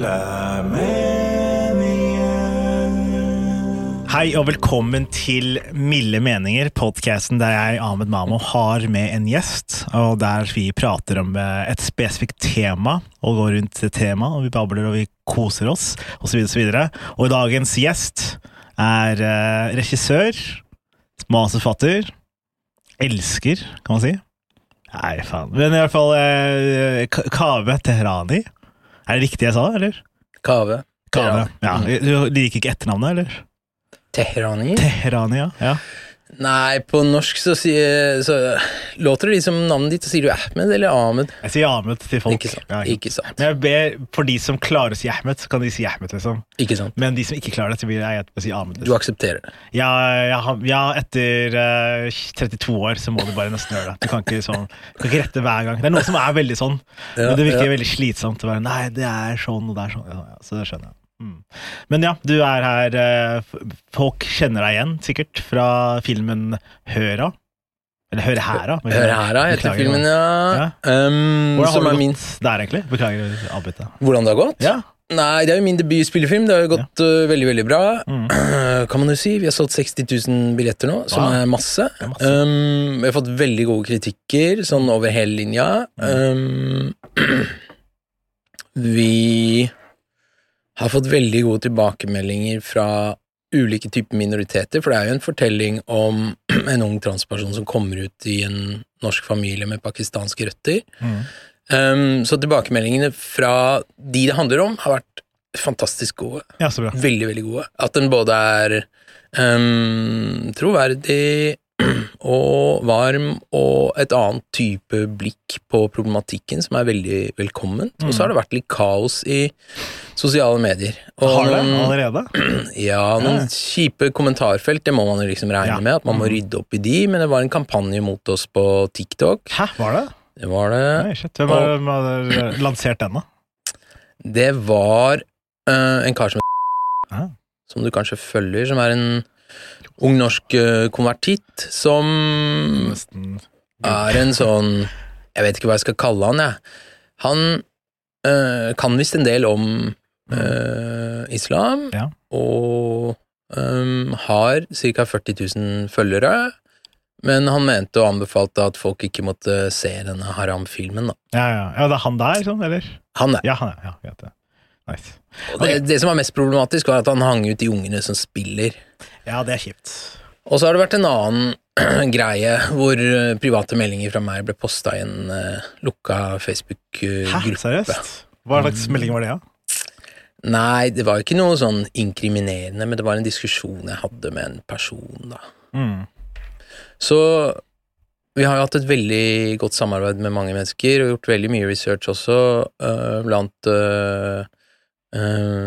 Meninger. Hei og velkommen til Milde meninger, podcasten der jeg, Ahmed Mamo, har med en gjest, og der vi prater om eh, et spesifikt tema, og går rundt det temaet, og vi babler og vi koser oss, og så videre, og så. Og dagens gjest er eh, regissør, manusforfatter, elsker, kan man si. Nei, faen. Men i hvert fall eh, Kaveh Tehrani. Er det riktig jeg sa, eller? Kave. Kave, Ja. Du liker ikke etternavnet, eller? Tehrani? Tehrani, ja. ja. Nei, på norsk så, sier, så låter det liksom navnet ditt, så sier du Ahmed eller Ahmed. Jeg sier Ahmed til folk. Ikke sant. Ja, Ikke sant. Men jeg ber for de som klarer å si Ahmed, så kan de si Ahmed, liksom. Ikke sant. Men de som ikke klarer det, så vil jeg si Ahmed. Du Liksom. aksepterer det. Ja, ja, ja, etter uh, 32 år så må du bare nesten gjøre det. Du kan ikke, sånn, du kan ikke rette hver gang. Det er noe som er veldig sånn, men det virker veldig slitsomt å være Nei, det er sånn, og det er sånn. Så det skjønner jeg. Mm. Men ja, du er her eh, Folk kjenner deg igjen, sikkert, fra filmen Høra. Eller Hør hæra. Hør her, heter filmen, ja. Um, Hvordan har det gått der, egentlig? Beklager avbrytet. Hvordan det har gått? Ja. Nei, det er jo min debutspillefilm. Det har jo gått uh, veldig, veldig bra. Mm. Kan man jo si. Vi har solgt 60 000 billetter nå, som Wow. er masse. Er masse. Um, vi har fått veldig gode kritikker, sånn over hele linja. Um, vi har fått veldig gode tilbakemeldinger fra ulike typer minoriteter, for det er jo en fortelling om en ung transperson som kommer ut i en norsk familie med pakistanske røtter. Mm. Um, så tilbakemeldingene fra de det handler om, har vært fantastisk gode. Ja, så bra. Veldig, veldig gode. At den både er um, troverdig og varm, og et annet type blikk på problematikken som er veldig velkomment. Og så har det vært litt kaos i sosiale medier. Og Har det allerede? ja, noen kjipe kommentarfelt, det må man jo liksom regne Ja. med, at man må Mm. rydde opp i de, men det var en kampanje mot oss på TikTok. Hæ, var det? Det var det. Nei, shit. Hvem har lansert den, da? Det var eh, en kar som Ah. Som du kanskje følger, som er en ung norsk eh, konvertitt, som er en sånn Jeg vet ikke hva jeg skal kalle han, jeg. Han øh, kan visst en del om øh, islam, Ja. og øh, har ca. 40 000 følgere. Men han mente og anbefalte at folk ikke måtte se denne haram-filmen. da. Ja, ja. ja, det er han der, sånn, eller? Han er. Ja, han er. Ja, greit det. Nice. Og det, det som var mest problematisk, var at han hang ut de ungene som spiller. Ja, det er kjipt. Og så har det vært en annen greie hvor eh, private meldinger fra meg ble posta i en uh, lukka Facebook-gruppe. Hæ, seriøst? Hva slags melding var det, da? Nei, det var ikke noe sånn inkriminerende, men det var en diskusjon jeg hadde med en person, da. Mm. Så vi har jo hatt et veldig godt samarbeid med mange mennesker, og gjort veldig mye research også, uh, blant uh, eh,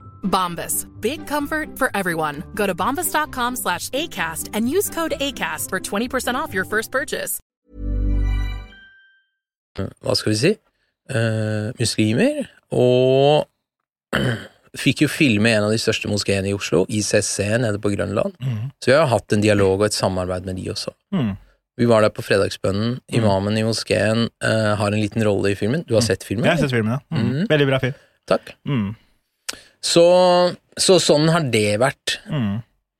Bombas. Big comfort for everyone. Go to bombas.com slash ACAST and use code ACAST for 20% off your first purchase. hva skal vi si, Uh, muslimer, og fikk jo filme en av de største moskeene i Oslo, ICC nede på Grønland. Så vi har hatt en dialog og et samarbeid med de også. Mm. Vi var der på fredagsbønnen. Imamen i moskeen uh, har en liten rolle i filmen. Du har sett filmen? Jeg har sett filmen, ja. Mm. Mm. Veldig bra film. Takk. Mm. Så, så sånn har det vært. Mm.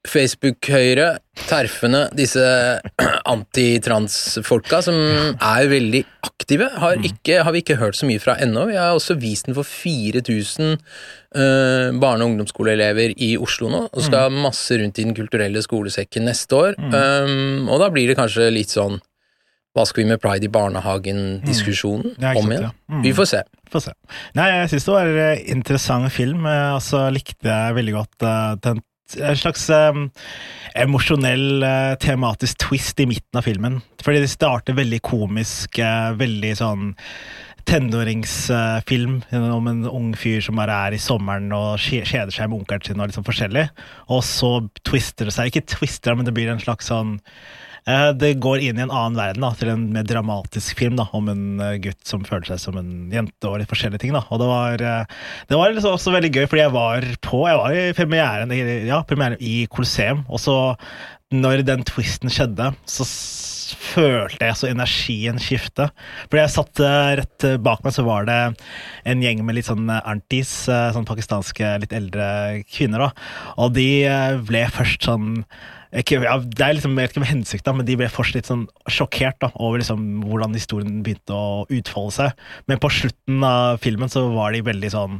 Facebook-høyre, terfene, disse antitrans-folka som er veldig aktive, har, ikke, har vi ikke hørt så mye fra ennå. Vi har også vist den for 4000 uh, barne- og ungdomsskoleelever i Oslo nå, og skal masse rundt i Den kulturelle skolesekken neste år. Um, og da blir det kanskje litt sånn hva skal vi med Pride i barnehagen-diskusjonen mm. om igjen? ja. Mm. Vi får se. får se. Nei, jeg syns det var en interessant film. eh, Og så likte jeg veldig godt eh, den en slags eh, emosjonell, eh, tematisk twist i midten av filmen. Fordi det starter veldig komisk, eh, veldig sånn tenåringsfilm om en ung fyr som bare er i sommeren og kje- kjeder seg med onkelen sin og liksom forskjellig. Og så twister det seg, ikke twister men det blir en slags sånn eh, det går inn i en annen verden, da, til en mer dramatisk film da, om en eh, gutt som føler seg som en jente og litt forskjellige ting. Da. Og det var, eh, det var liksom også veldig gøy, fordi jeg var på Jeg var i premieren, ja, premieren i Colosseum, og så når den twisten skjedde, så følte jeg så energien skifte. Fordi jeg satt eh, rett eh, bak meg, så var det en gjeng med litt sånn eh, antis, eh, sånn pakistanske, litt eldre kvinner, da. Og de eh, ble først sånn ikke, ja, det er liksom, jeg vet ikke om hensikten, men de ble først litt sånn sjokkert da, over liksom hvordan historien begynte å utfolde seg. Men på slutten av filmen så var de veldig sånn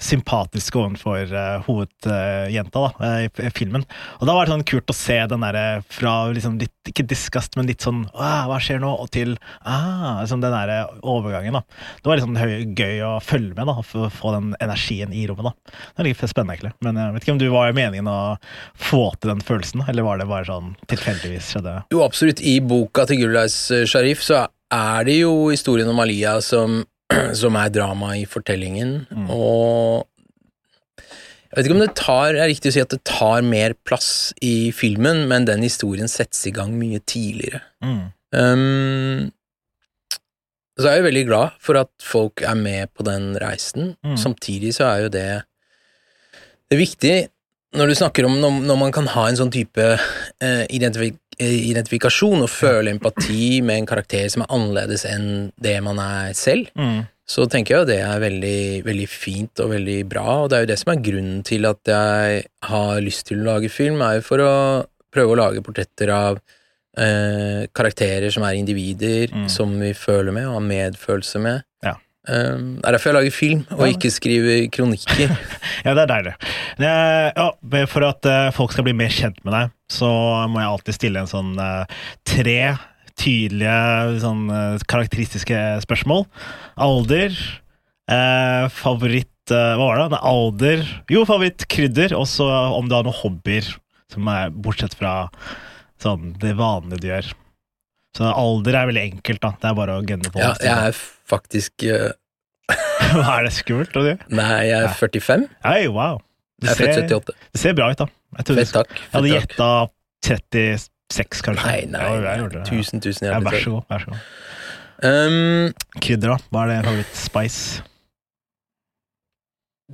sympatiske overfor uh, hovedjenta eh, i, i filmen. Og da var det sånn kult å se den derre fra liksom litt, ikke disgust, men litt sånn Hva skjer nå? Og til ah, liksom den der overgangen, da. Det var litt sånn gøy å følge med, da, for å få den energien i rommet, da. Det er litt spennende, egentlig. Men jeg vet ikke om du var meningen å få til den følelsen, eller var det bare sånn tilfeldigvis skjedde? Jo, absolutt. I boka til Gulais Sharif så er det jo historien om Aliyah som, som er drama i fortellingen, og jeg vet ikke om det tar, er riktig å si at det tar mer plass i filmen, men den historien settes i gang mye tidligere. Mm. Um, så er jeg veldig glad for at folk er med på den reisen. Mm. Samtidig så er jo det Det er viktig når du snakker om når, når man kan ha en sånn type eh, identifi eh, identifikasjon og føle empati med en karakter som er annerledes enn det man er selv, Mm. Så tenker jeg jo det er veldig, veldig fint og veldig bra, og det er jo det som er grunnen til at jeg har lyst til å lage film, er jo for å prøve å lage portretter av eh, karakterer som er individer, Mm. som vi føler med og har medfølelse med. Ja. Um, det er derfor jeg lager film, og ikke skriver kronikker. Ja, det er deilig. Ja, for at eh, folk skal bli mer kjent med deg, så må jeg alltid stille en sånn eh, tre tydelige sånn, eh, karakteristiske spørsmål. Alder. Eh, favoritt eh, Hva var det? det alder Jo, favorittkrydder. Og så om du har noen hobbyer, som er bortsett fra sånn, det vanlige du gjør. Så alder er veldig enkelt, da. Det er bare å gunne på. Ja, jeg er faktisk uh... Hva er det skummelt? Du? Nei, jeg er 45. Hey, wow. Du jeg er født 78. Det ser bra ut, da. Jeg, Fett, takk. Jeg hadde gjetta 30 Seks, kanskje? Nei, nei. Ja, jeg gjorde. Tusen, tusen hjertelig. Ja, vær så god. vær så god. Um, Krydder, da? Hva er det favoritt-spice?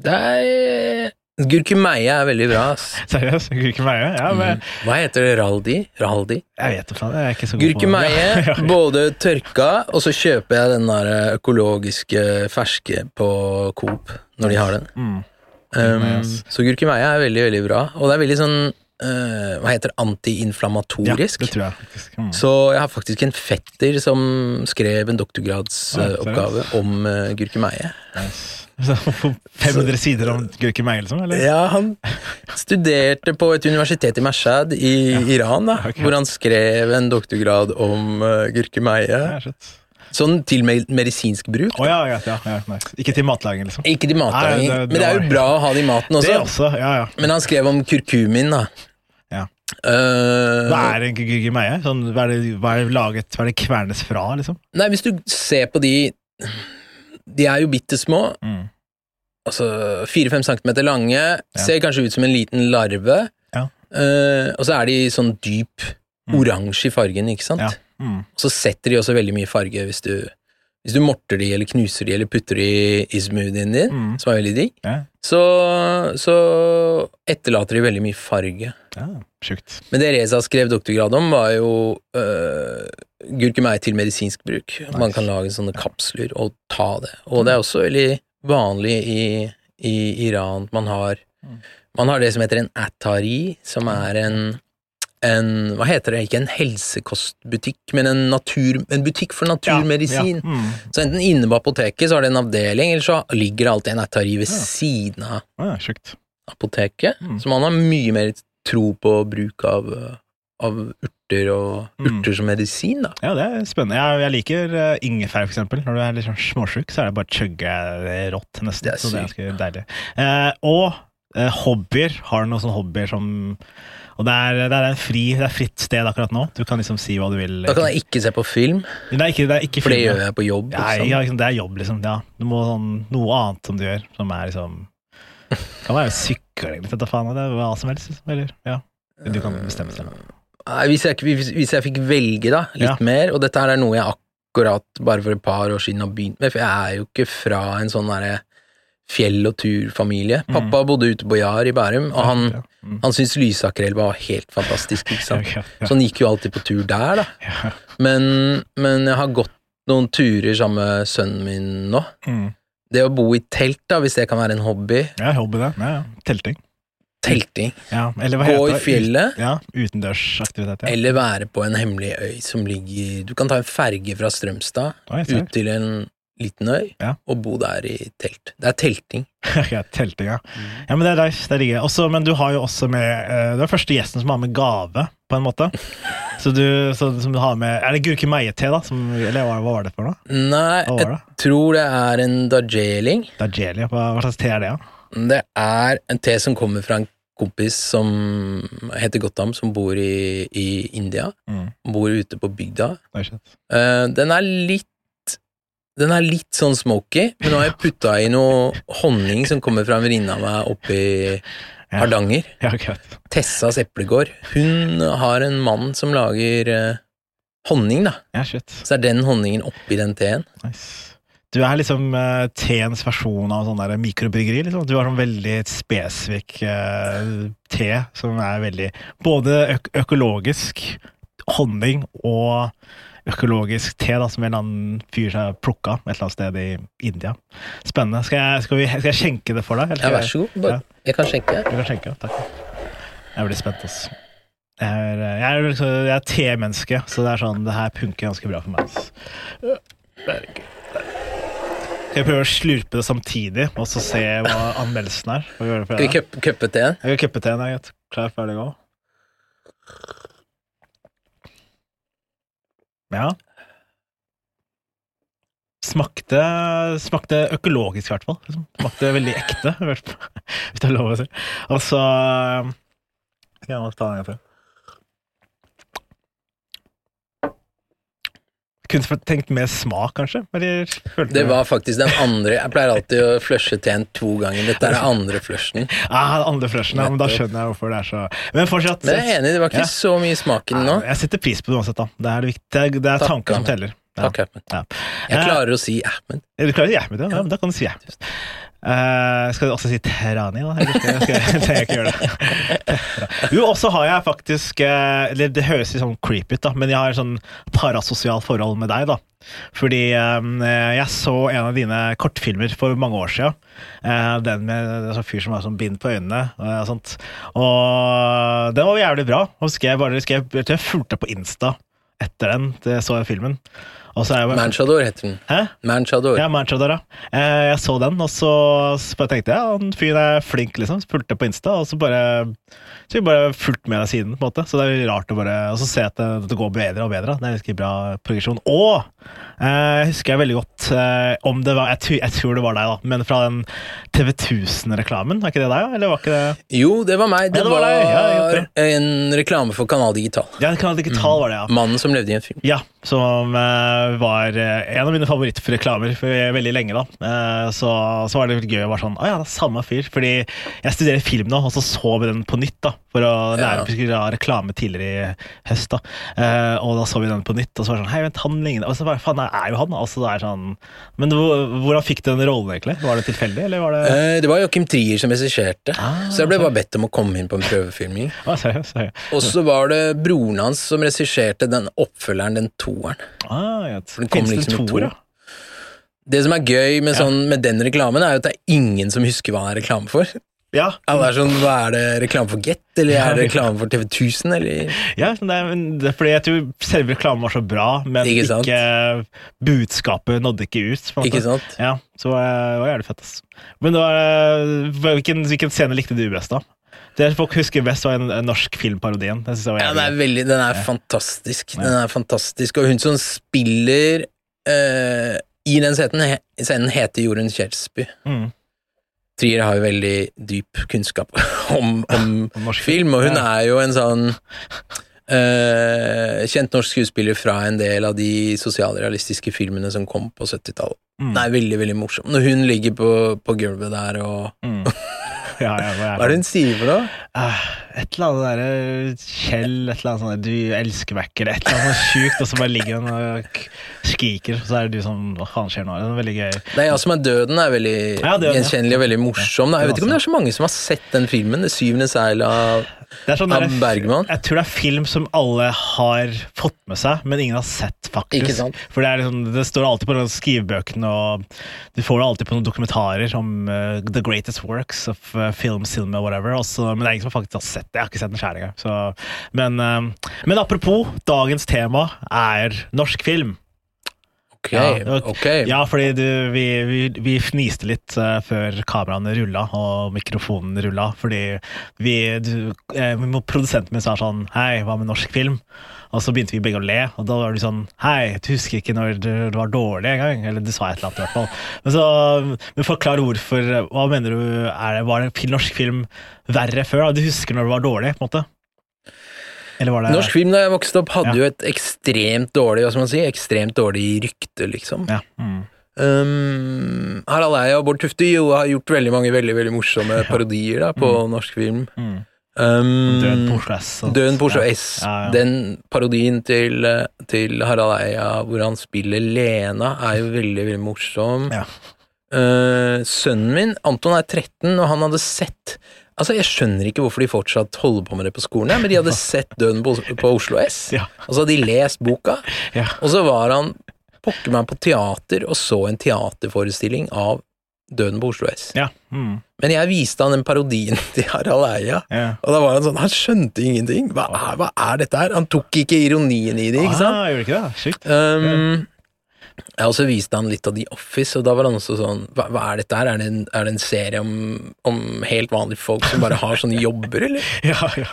Det er Gurkemeie er veldig bra. ass. Seriøst? Gurkemeie? Ja, mm. men... Mm. Hva heter det? Raldi? Raldi? Jeg vet ikke, jeg er ikke så god Gurkemeie, på det. Gurkemeie, både tørka, og så kjøper jeg den der eh, økologiske ferske på Coop når de har den. Mm. mm. Um, så gurkemeie er veldig, veldig bra, og det er veldig sånn eh, Hva heter antiinflamatorisk. Ja, det tror jeg faktisk. Mm. Så jeg har faktisk en fetter som skrev en doktorgradsoppgave om uh, gurkemeie. Så 500 sider om gurkemeie, liksom? Eller? Ja, han studerte på et universitet i Mashhad i Iran, da, okay. hvor han skrev en doktorgrad om uh, gurkemeie. Ja. Sånn til medisinsk bruk. Oh, ja, ja, ja, ja, nice. Ikke til matlaging, liksom? Ikke til matlaging, Nei, det- men det er jo bra å ha det i maten Det også. også, ja, ja. Men han skrev om kurkumin, da. Ja. Eh, Hva er en Meie? Sånn, hva, er det, hva er det laget Hva er det kvernes fra, liksom? Nei, hvis du ser på de De er jo bitte små. Mm. Altså fire-fem centimeter lange. Ser kanskje ut som en liten larve. Ja. Uh, og så er de sånn dyp Mm. oransje i fargen, ikke sant? Ja. Mm. Og så setter de også veldig mye farge hvis du, hvis du morter de, eller knuser de, eller putter de i smoothien din, Mm. som er veldig digg. Så, så etterlater de veldig mye farge. ja, sjukt. Men det Reza skrev doktorgrad om, var jo øh, gurkemeie til medisinsk bruk. Man kan lage sånne kapsler og ta det. Og det er også veldig vanlig i, i Iran. Man har Man har det som heter en Atari, som er en, en Hva heter det? Ikke en helsekostbutikk, men en, natur, en butikk for naturmedisin. Ja, ja. Mm. Så enten inne på apoteket så har det en avdeling, eller så ligger det alltid en Atari ved siden av apoteket. Mm. Så man har mye mer tro på bruk av, uh, av urter og Mm. urter som medisin, da. Ja, det er spennende. Jeg, jeg liker uh, ingefær, for eksempel. Når du er litt sånn småsjuk, så er det bare å chugge rått, nesten. Det er så det er sykt. ganske deilig. Eh, og eh, hobbyer. Har du noen sånne hobbyer som Og det er, det er en fri, det er fritt sted akkurat nå. Du kan liksom si hva du vil. Da kan jeg ikke se på film, Det er ikke, det er ikke for det gjør jeg på jobb. Liksom. ja, liksom, det er jobb, liksom. Ja. Du må sånn, noe annet som du gjør, som er liksom Det Kan være sykling, du faen. Det er hva som helst, liksom. Eller, ja. Du kan bestemme selv. Hvis, jeg, hvis jeg fikk velge, da, litt Ja. mer, og dette her er noe jeg akkurat bare for et par år siden har begynt med, for jeg er jo ikke fra en sånn derre fjell- og turfamilie. Mm. Pappa bodde ute på Jar i Bærum, og han, Ja. Mm. han syntes Lysakerelva var helt fantastisk, ikke sant. Ja, ja, Så han gikk jo alltid på tur der, da. ja. Men, men jeg har gått noen turer sammen med sønnen min nå. Mm. Det å bo i telt, da, hvis det kan være en hobby. Ja, hobby det. Ja, ja. Telting. Telting. Ja. Gå i fjellet. Ja, utendørsaktivitet. Ja. Eller være på en hemmelig øy som ligger Du kan ta en ferge fra Strømstad Oi, ut til en liten øy Ja. og bo der i telt. Det er telting. ja, telting, ja. ja men det er nice. Det ligger også, Men du har jo også med eh, Du er første gjesten som har med gave, på en måte. Så du, så, som du har med Er det gurkemeie-te, da? Som, eller hva, var det for noe? Nei, jeg det? tror det er en dajeling. Er. Hva, hva slags te er det, da? Det er en te som kommer fra en kompis som heter Gottam, som bor i, i India. Mm. Bor ute på bygda. Eh, den er litt Den er litt sånn smoky, men nå har jeg putta i noe honning som kommer fra en venninne av meg oppe i Hardanger. Ja, Ja, Tessas eplegård. Hun har en mann som lager eh, honning, da. Ja, shit. Så er den honningen oppi den teen. Nice. Du er liksom uh, teens versjon av sånn der mikrobryggeri. Liksom. Du har sånn veldig spesifikk uh, te som er veldig Både øk økologisk honning og økologisk te, da, som en eller annen fyr har plukka et eller annet sted i India. Spennende. Skal jeg, skal vi, skal jeg skjenke det for deg? eller Ja, vær så god. Bare, jeg kan skjenke. Du kan skjenke, takk. Jeg blir spent, ass. Jeg er, jeg er, liksom, jeg er temenneske, så det er sånn, det her punker ganske bra for meg. Ass. Skal jeg prøve å slurpe det samtidig, og så se hva anmeldelsen er? Skal vi vi cuppe teen? Jeg kan kuppe teen. Klar, ferdig, gå. Ja. Smakte, smakte økologisk, i hvert fall. Liksom. Smakte veldig ekte, hvis det er lov å si. Og så Skal jeg ta den en gang til. Kunne tenkt mer smak, kanskje? Det var faktisk den andre Jeg pleier alltid å flushe teen to ganger. Dette er den andre flushen. ah, den andre flushen, ja, men da skjønner jeg hvorfor det er så Men fortsatt Men jeg er enig, det var ikke Ja. så mye smaken nå. Jeg setter pris på det uansett, da. Det er, det er, det er tanken som teller. Ja. Takk, Ahmed. Ja. Jeg klarer å si Ahmed. Du klarer Ahmed, ja? ja. men Da kan du si Ahmed. Eh, skal du også si Terani, da? Eller skal, skal, jeg ikke gjøre det. Jo, og har jeg faktisk eh, Eller det høres litt sånn creepy ut, da, men jeg har sånn parasosialt forhold med deg, da. Fordi um, jeg så en av dine kortfilmer for mange år siden. Uh, den med en sånn fyr som har sånn bind på øynene og sånt. Og den var jævlig bra. Skrev bare, skrev, jeg tror jeg fulgte på Insta etter den, det så jeg filmen. Bare, Manchador heter den. Hæ? Manchador. Ja, Manchador, ja. Eh, Jeg så den, og så, så bare tenkte jeg ja, han fyren er flink, liksom. Spulte på Insta, og så bare så vi bare fulgt med deg siden, på en måte. Så det er rart å bare ser at det, det går bedre og bedre. Det er ganske bra progresjon. Og eh, husker jeg veldig godt eh, om det var jeg, tror- jeg tror det var deg, da, men fra den TV 1000-reklamen. Er ikke det deg, da? Eller var ikke det Jo, det var meg. Det, Ja, det var var. Ja, en reklame for Kanal Digital. Ja, Kanal Digital var det, ja. Mannen som levde i en film. Ja, som eh, var eh, en av mine favorittreklamer for veldig lenge. da. Eh, så, så var det gøy å være sånn Å ja, det er samme fyr. Fordi jeg studerer film nå, og så så vi den på nytt. da, For å lære Ja. vi reklame tidligere i høst. da. Eh, og da så vi den på nytt, og så var det sånn Hei, vent, han ligner Og så bare, faen, det er jo han. altså det er sånn, Men hvordan fikk du den rollen, egentlig? Var det tilfeldig, eller var det Eh, Det var Joachim Trier som regisserte, Ah, så jeg ble bare bedt om å komme inn på en prøvefilming. ah. Og så var det broren hans som regisserte den oppfølgeren, den toeren. Ah, ja. den kom Finnes det liksom i en to. toer, ja? Det som er gøy med, sånn, med den reklamen, er jo at det er ingen som husker hva han er reklame for. Ja, Ja, det er sånn, hva Er det reklame for Get, eller er det reklame for TV 1000, eller ja det er, det er fordi jeg tror selve reklamen var så bra, men Ikke ikke, budskapet nådde ikke ut. Ikke sant? Ja, så eh, det var jævlig fett. ass. Men det var, eh, hvilken, hvilken scene likte du best, da? Det folk husker best, var en, en norsk filmparodien. Ja, den er veldig Den er fantastisk. Den er fantastisk, og hun som spiller eh, i den scenen, he, scenen heter Jorunn Kjelsby. mm. Trier har jo veldig dyp kunnskap om, om Om film, og hun Ja. er jo en sånn uh, kjent norsk skuespiller fra en del av de sosialrealistiske filmene som kom på 70-tallet. Mm. Er veldig, veldig morsom. Når hun ligger på, på gulvet der og Mm. Ja, ja, Hva er det hun sier for noe? Ah, Et eller annet derre Kjell, et eller annet sånt Du elsker meg ikke, eller et eller annet sånt sjukt, og så bare ligger hun og skriker, så er det du som Hva faen skjer nå? Det er veldig gøy. Nei, ja, som er døden er veldig Ja, Døden, gjenkjennelig og veldig morsom. Jeg vet ikke om det er så mange som har sett den filmen, Det syvende seil av Det er sånn der, Bergman? Jeg tror det er film som alle har fått med seg, men ingen har sett, faktisk. For det, er liksom, det står alltid på skrivebøkene, og du får det alltid på noen dokumentarer om uh, the greatest works of uh, film, cinema, whatever. Også, men det er ingen som faktisk har sett det. Jeg har ikke sett den sjæl engang. Men, uh, men apropos, dagens tema er norsk film. Ok, Ja, ok. Ja, fordi du, vi, vi, vi fniste litt eh, før kameraene rulla og mikrofonen rulla. Fordi vi, du, eh, produsenten min sa sånn Hei, hva med norsk film? Og så begynte vi begge å le, og da var du sånn Hei, du husker ikke når det, det var dårlig en gang? Eller du sa et eller annet, i hvert fall. Men så men forklar hvorfor. Hva mener du? Det, var det norsk film verre før? Du husker når det var dårlig, på en måte? Det Norsk film da jeg vokste opp, hadde Ja. jo et ekstremt dårlig hva skal man si, ekstremt dårlig rykte, liksom. Ja. Mm. Um, Harald Eia og Bård Tufte jo har gjort veldig mange veldig veldig morsomme parodier da, på norsk film. Mm. Um, Døden på Oslo S. Døden på Oslo ja. S. Ja. Den parodien til, eh, til Harald Eia hvor han spiller Lena, er jo veldig, veldig morsom. Ja. Eh, sønnen min, Anton, er 13, og han hadde sett Altså, Jeg skjønner ikke hvorfor de fortsatt holder på med det på skolen, men de hadde sett Døden på, på Oslo S, Ja. og så hadde de lest boka, Ja. og så var han pokker meg på teater og så en teaterforestilling av Døden på Oslo S. Ja. Mm. Men jeg viste han den parodien til Harald Eia, ja. og da var han sånn Han skjønte ingenting. Hva er, hva er dette her? Han tok ikke ironien i det, ikke sant? Ah, ikke det? sykt. Um, jeg også viste han litt av The Office, og da var han også sånn Hva, hva er dette her? Er det en, er det en serie om, om helt vanlige folk som bare har sånne jobber, eller? Ja, ja.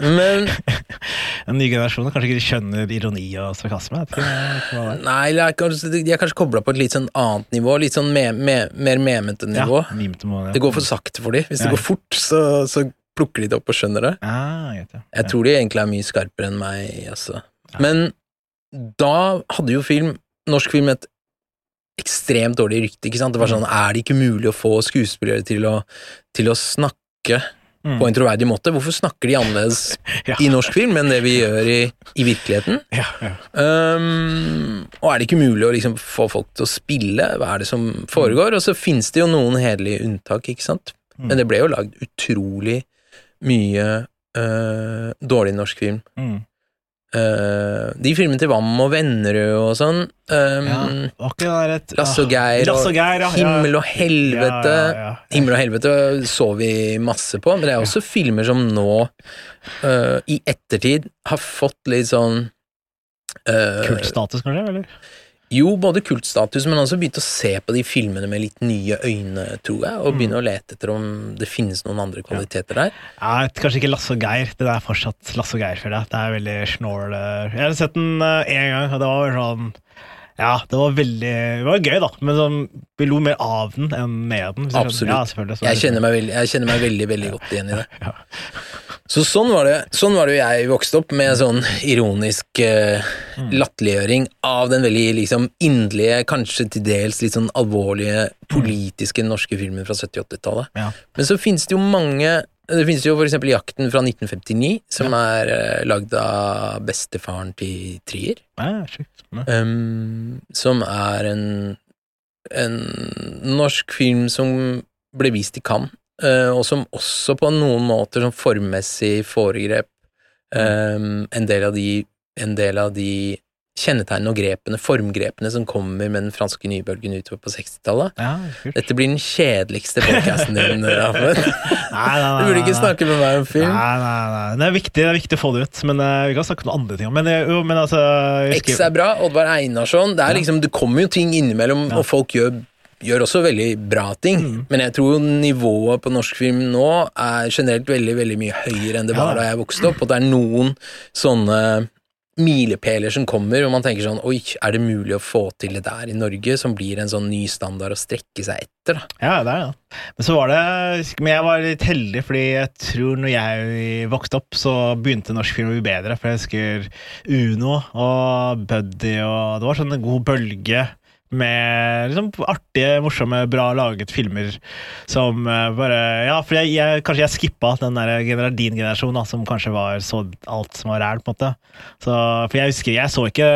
Men Den nye generasjonen kanskje ikke skjønner ironi og sarkasme. Jeg. Nei, de er kanskje, kanskje kobla på et litt sånn annet nivå, litt sånn me, me, mer memete nivå. Ja, mimete må- Det går for sakte for dem. Hvis det går fort, så, så plukker de det opp og skjønner det. Ah, ja. Jeg tror de egentlig er mye skarpere enn meg, altså. Men da hadde jo film, norsk film et ekstremt dårlig rykte, ikke sant? Det var sånn, er det ikke mulig å få skuespillere til å, til å snakke Mm. på en troverdig måte? Hvorfor snakker de annerledes Ja. i norsk film enn det vi gjør i, i virkeligheten? Ja, ja. Um, og er det ikke mulig å liksom få folk til å spille? Hva er det som foregår? Og så finnes det jo noen hederlige unntak, ikke sant? Mm. Men det ble jo lagd utrolig mye øh, dårlig norsk film. Mm. Uh, de filmene til Vam og Vennerød og sånn um, ja. Et Lasse og Geir Lasse og Geir, ja. Himmel og helvete. Ja. Himmel og helvete så vi masse på, men det er også filmer som nå, uh, i ettertid, har fått litt sånn uh, Kultstatus, kanskje? eller? Jo, både kultstatus, men også begynte å se på de filmene med litt nye øyne, tror jeg, og begynne å lete etter om det finnes noen andre kvaliteter der. Ja, kanskje ikke Lasse og Geir. Det er fortsatt Lasse og Geir, føler jeg. Det er veldig snål eh. Jeg har sett den én gang, og det var sånn Ja, det var veldig Det var gøy, da, men sånn, vi lo mer av den enn med den. Absolutt. Ja, Jeg kjenner veldig, jeg kjenner meg veldig, veldig godt igjen i det. Ja. Så sånn var det Sånn var det jeg vokste opp, med sånn ironisk Mm. latterliggjøring av den veldig liksom inderlige, kanskje til dels litt sånn alvorlige politiske norske filmen fra 70-80-tallet. Ja. Men så finnes det jo mange Det finnes jo eksempel Jakten fra 1959, som er uh, lagd av bestefaren til Trier. Ja, sjukt. Ja. Um, som er en, en norsk film som ble vist i Cannes, og som også på noen måter som formmessig foregrep um, en, del av de, en del av de kjennetegnene og grepene, formgrepene som kommer med den franske nybølgen utover på 60-tallet. Ja. Dette blir den kjedeligste podkasten din, Ahmed. Nei, Du burde ikke snakke med meg om film. Nei, nei, nei. Det er viktig, det er viktig å få det ut, men uh, vi kan snakke om andre ting. Men, eh, jo, men altså X er bra, Oddvar Einarsson. Det, er liksom, det kommer jo ting innimellom, og folk gjør, gjør også veldig bra ting. Mm. Men jeg tror nivået på norsk film nå er generelt veldig veldig mye høyere enn det var Ja. da jeg vokste opp, og det er noen sånne milepæler som kommer, og man tenker sånn Oi, er det mulig å få til det der i Norge, som blir en sånn ny standard å strekke seg etter? da? Ja, det er det. Men så var det Men jeg var litt heldig, fordi jeg tror når jeg vokste opp, så begynte norsk film å bli bedre. For jeg husker Uno og Buddy, og det var sånn en god bølge med liksom artige, morsomme, bra laget filmer som uh, bare Ja, for jeg, jeg, kanskje jeg skippa den der gener din generasjon, da, som kanskje var så alt som var ræl, på en måte. Så, for jeg husker Jeg så ikke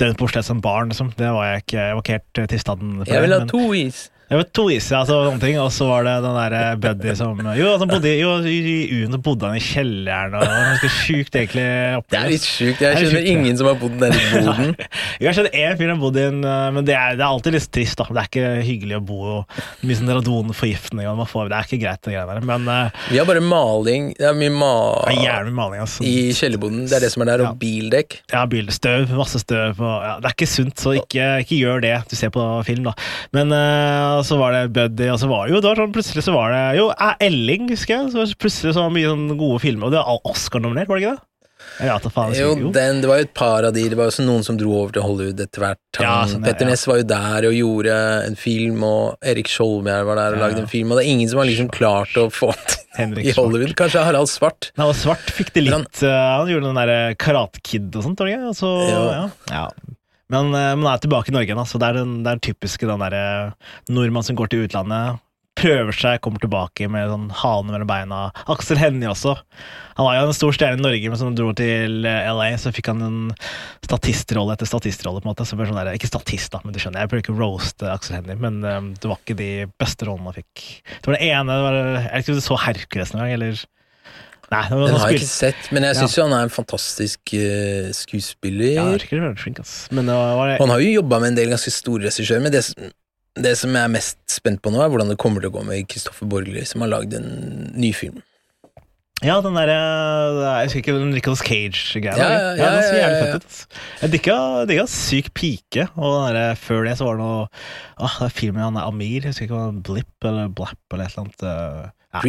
Døden på Oslo som barn, liksom. Det var jeg ikke. Jeg var ikke helt eh, tilstanden for Jeg vil ha men- to is. Det var iser, ja, altså, sånne ting. Og så var det den der eh, Buddy som Jo, han bodde, i- jo i uen Uno bodde han i kjelleren, og det var ganske sjukt, egentlig. Det er litt sjukt. Jeg er kjenner ja. ingen som har bodd nede i boden. Jeg kjent én fyr som bodde i en eh, Men det er, det er alltid litt trist, da. Det er ikke hyggelig å bo og mye sånn radonforgiftning man får Det er ikke greit, det greiene der. Men eh, Vi har bare maling. Det er mye ma det er jævlig maling, altså. i kjellerboden. Det er det som er der, Ja. og bildekk. Ja, bilstøv, masse støv og ja, Det er ikke sunt, så ikke, ikke gjør det du ser på film, da. Men eh, så var det Buddy, og så var jo det var sånn, plutselig så var det Jo, eh, Elling, husker jeg. Så plutselig så var det mye sånn gode filmer, og det var Oscar-nominert, var det ikke det? Ja, faen. Jo, jo. den, det var jo et par av de. Det var også noen som dro over til Hollywood etter hvert. Han, Ja, sånn, ja, Petter ja. Ness var jo der og gjorde en film, og Erik Skjoldbjerg var der og Ja, lagde en film, og det er ingen som har liksom klart å få til i Hollywood. Kanskje Harald Svart. Nei, og Svart fikk det litt han- eh, Han gjorde den derre Karate Kid og sånt, var det ikke? Men eh, man er tilbake i Norge igjen, altså. Det er den, den typiske den der, nordmann som går til utlandet, prøver seg, kommer tilbake med sånn halen mellom beina. Aksel Hennie også. Han var jo en stor stjerne i Norge, men som dro til eh, LA, så fikk han en statistrolle etter statistrolle, på en måte. Så sånn der, ikke statist, da, men du skjønner. Jeg prøver ikke å roaste Aksel Hennie, men um, det var ikke de beste rollene han fikk. Det var det ene det var, Jeg vet ikke om du så Hercules noen gang, eller Nei, den, Den har jeg ikke sett, men jeg Ja. syns jo han er en fantastisk uh, skuespiller. Ja, det er flink, ass. Men det var, var det, Han har jo jobba med en del ganske store regissører, men det, det som jeg er mest spent på nå, er hvordan det kommer til å gå med Kristoffer Borgli, som har lagd en ny film. ja, den derre Jeg husker ikke den Nicholas Cage-greia. Ja, var det? ja, ja, ja, ja, ja. Jeg digga, digga Syk pike, og den der, før det så var det noe Åh, det er filmen han er Amir, jeg husker ikke hva Blip eller Blapp eller et eller annet. eh, Ja.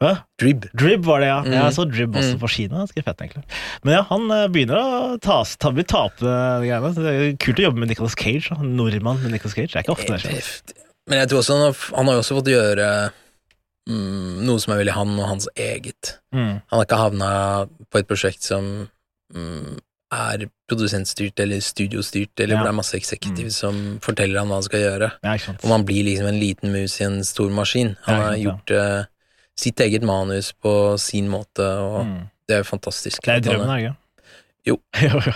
Hva? Drib. Drib var det, ja. Mm. Jeg så Drib også Mm. på Kina. Ganske fett, egentlig. Men ja, han eh, begynner å ta, ta, bli tape de greiene. Det er kult å jobbe med Nicholas Cage. Da. Nordmann med Nicholas Cage. Det er ikke ofte det skjer. Men jeg tror også han har, han har også fått gjøre mm, noe som er veldig han og hans eget. Mm. Han har ikke havna på et prosjekt som mm, er produsentstyrt eller studiostyrt, eller Ja. Mm. hvor det er masse executive som forteller han hva han skal gjøre. Ja. Og man blir liksom en liten mus i en stor maskin. Han Ja, har gjort eh, sitt eget manus på sin måte, og Mm. det er fantastisk. Det er drømmen, er det ikke? Jo. jo, jo.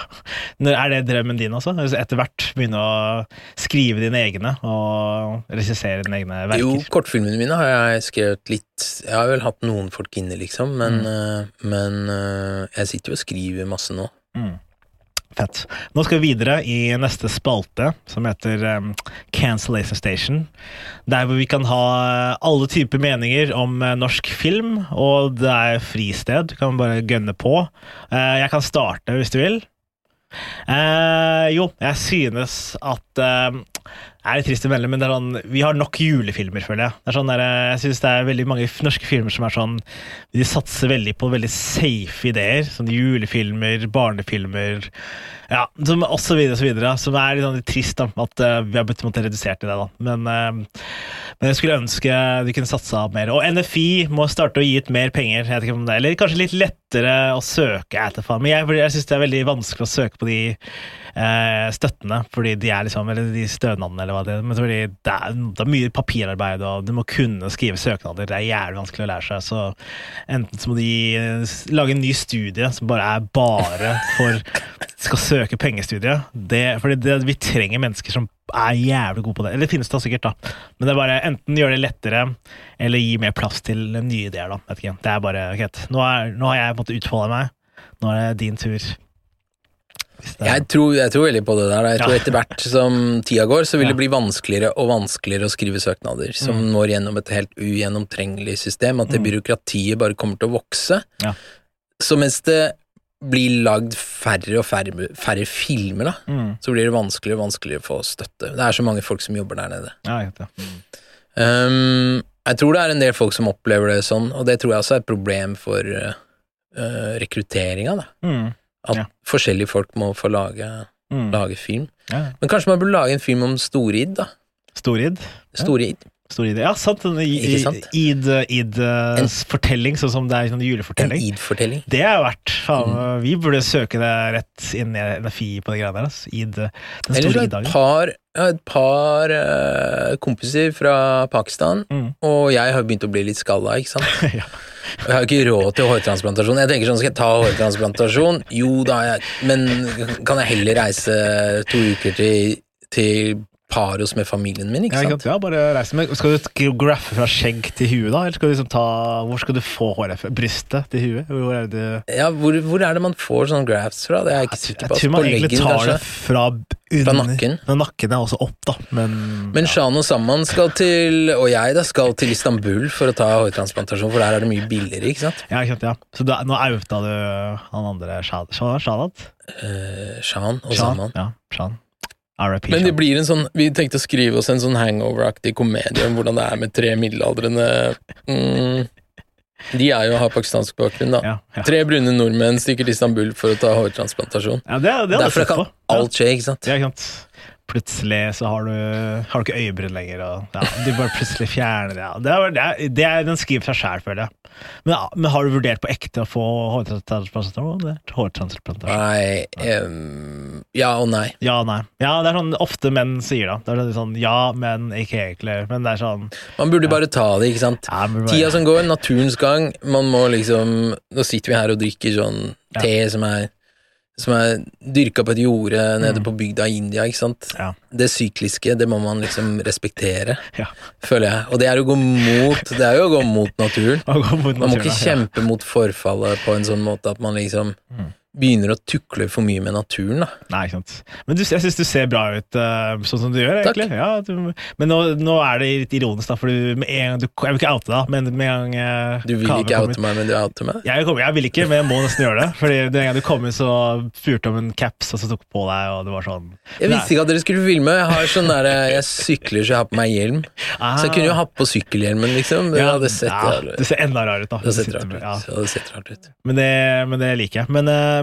Er det drømmen din også? Altså Etter hvert begynne å skrive dine egne og regissere dine egne verker? Jo, kortfilmene mine har jeg skrevet litt Jeg har vel hatt noen folk inne, liksom, men, Mm. eh, men eh, jeg sitter jo og skriver masse nå. Mm. Fett. Nå skal vi videre i neste spalte, som heter um, Cancellation Station. Der hvor vi kan ha alle typer meninger om eh, norsk film, og det er fristed. Du kan bare gønne på. Uh, jeg kan starte hvis du vil. Uh, jo, jeg synes at eh, Det er litt trist å melde, men sånn, vi har nok julefilmer, føler jeg. Sånn der, jeg synes det er veldig mange norske filmer som er sånn De satser veldig på veldig safe ideer. Sånn julefilmer, barnefilmer ja, som, og så videre, og så videre. Som er litt sånn litt trist da, at uh, vi har blitt måtte, redusert i det. da. Men, uh, men jeg skulle ønske de kunne satsa mer. Og NFI må starte å gi ut mer penger. Jeg vet ikke om det, Eller kanskje litt lettere å søke. Jeg. Men jeg, jeg syns det er veldig vanskelig å søke på de eh, støttene, fordi de er liksom, eller de stønadene, eller hva det er. Men det er, det er mye papirarbeid, og du må kunne skrive søknader. Det er jævlig vanskelig å lære seg. Så enten så må de eh, lage en ny studie som bare er bare for skal søke pengestudiet. Det, fordi det, vi trenger mennesker som er jævlig gode på det. Eller det finnes det sikkert, da. Men det er bare enten gjøre det lettere, eller gi mer plass til nye ideer, da. Det er bare greit. Nå, er, nå har jeg på en måte utfolda meg. Nå er det din tur. Jeg tror, jeg tror veldig på det der. Jeg tror etter hvert som tida går, så vil det bli vanskeligere og vanskeligere å skrive søknader som Mm. når gjennom et helt ugjennomtrengelig system. At det byråkratiet bare kommer til å vokse. Ja. Så mens det blir lagd færre og færre, færre filmer, da, Mm. så blir det vanskeligere og vanskeligere å få støtte. Det er så mange folk som jobber der nede. Ja, jeg vet det. Um, jeg tror det er en del folk som opplever det sånn, og det tror jeg også er et problem for uh, rekrutteringa. da. Mm. At Ja. forskjellige folk må få lage, Mm. lage film. Ja. Men kanskje man burde lage en film om Storid, da. Storid. Storid. Storid. Ja, sant. En i- Ikke sant? Id, id eh, En- fortelling, sånn som det er en julefortelling. En id-fortelling. Det er verdt faen, Mm. Vi burde søke det rett inn i NFI på de greiene der. Altså. Id, den Eller store et id-dagen. par, jeg har et par uh, kompiser fra Pakistan, Mm. og jeg har begynt å bli litt skalla, ikke sant. ja. Jeg har ikke råd til hårtransplantasjon. Jeg tenker sånn, skal jeg ta hårtransplantasjon? Jo da, jeg, men kan jeg heller reise to uker til, til Paros med familien min, ikke sant? ja, bare reise med. Skal du graffe fra skjegg til huet, da? Eller skal du liksom ta Hvor skal du få håret fra? Brystet til huet? Hvor er det Ja, hvor, hvor er det man får sånne grafts fra? Det er jeg ikke sikker på. tror man På egentlig tar kanskje? det fra, Fra nakken? Fra nakken er også opp, da. Men, Men ja. Shan og Samman skal til, og jeg da, skal til Istanbul for å ta hårtransplantasjon, for der er det mye billigere, ikke sant? Ja, ikke sant, ja. Så du, nå outa du han andre Shad- Shad- Shadat? Eh, Shan og Shan? Samman. Ja, Shan. RIP Men det blir en sånn, vi tenkte å skrive oss en sånn hangover-aktig komedie om hvordan det er med tre middelaldrende mm, De er jo har pakistansk bakgrunn, da. Ja, ja. Tre brune nordmenn stikker til Istanbul for å ta hårtransplantasjon. ja, det, det Derfor kan alt skje, ikke sant? Ja, ikke sant. Plutselig så har du, har du ikke øyebryn lenger, og ja, de bare plutselig fjerner. Ja. Det, er, det, er, den skriver seg sjæl, føler jeg. Men, ja, men har du vurdert på ekte å få hårtransplantasjon? Nei um, Ja og nei. Ja, nei. Ja, det er sånn ofte menn sier da. Det er sånn ja, men ikke egentlig. Men det er sånn Man burde bare ta det, ikke sant? ja, bare- Tida som går, naturens gang. Man må liksom Nå sitter vi her og drikker sånn Ja. te som er som er dyrka på et jorde nede på bygda i India, ikke sant. Mm. Ja. Det sykliske, det må man liksom respektere, Ja. føler jeg. Og det er gå mot Det er jo å gå mot naturen. Man mot naturen Man må ikke ja. kjempe mot forfallet på en sånn måte at man liksom begynner å tukle for mye med naturen, da. Nei, ikke sant. Men du, jeg syns du ser bra ut uh, sånn som du gjør, egentlig. Ja, du, men nå, nå er det litt ironisk, da, for du, med en gang du Jeg vil ikke oute deg, men med en gang uh, Du vil ikke oute meg, men du outer meg. Jeg, jeg vil ikke, men jeg må nesten gjøre det. Fordi den gang du kom inn, så spurte om en caps, og så tok på deg, og det var sånn Jeg visste ikke at dere skulle filme. Jeg har sånn der, jeg sykler så jeg har på meg hjelm. Så jeg kunne jo ha på sykkelhjelmen, liksom. Det hadde sett Ah. ja, Det ser enda rarere ut, da. det ser sett rart ut. ja. Det hadde sett rart ut. men, det, men det liker jeg. Men, eh,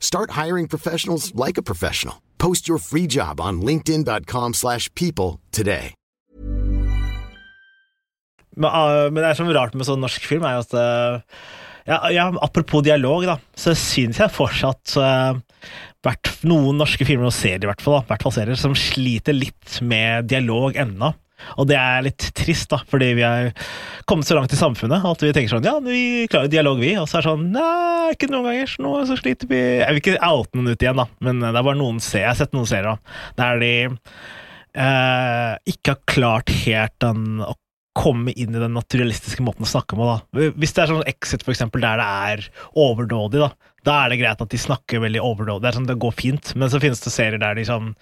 Start hiring professionals like a professional. Post your free job on linkedin.com/people slash people today. Men, uh, men det er så rart med sånn norsk film, er at uh, ja, ja, Apropos dialog, da, så syns jeg fortsatt uh, vært noen norske filmer og serier, i hvert fall, da, hvert fall serier, som sliter litt med dialog ennå. Og det er litt trist, da, fordi vi er kommet så langt i samfunnet at vi tenker sånn Ja, vi klarer dialog, vi. Og så er det sånn Nei, ikke noen ganger. Så nå så sliter vi Jeg vil ikke oute noen ut igjen, da, men det er bare noen serier Jeg har sett noen serier der de eh, ikke har klart helt den å komme inn i den naturalistiske måten å snakke på. da. Hvis det er sånn Exit, for eksempel, der det er overdådig, da, da er det greit at de snakker veldig overdådig. Det sånn, det går fint, men så finnes det serier der de sånn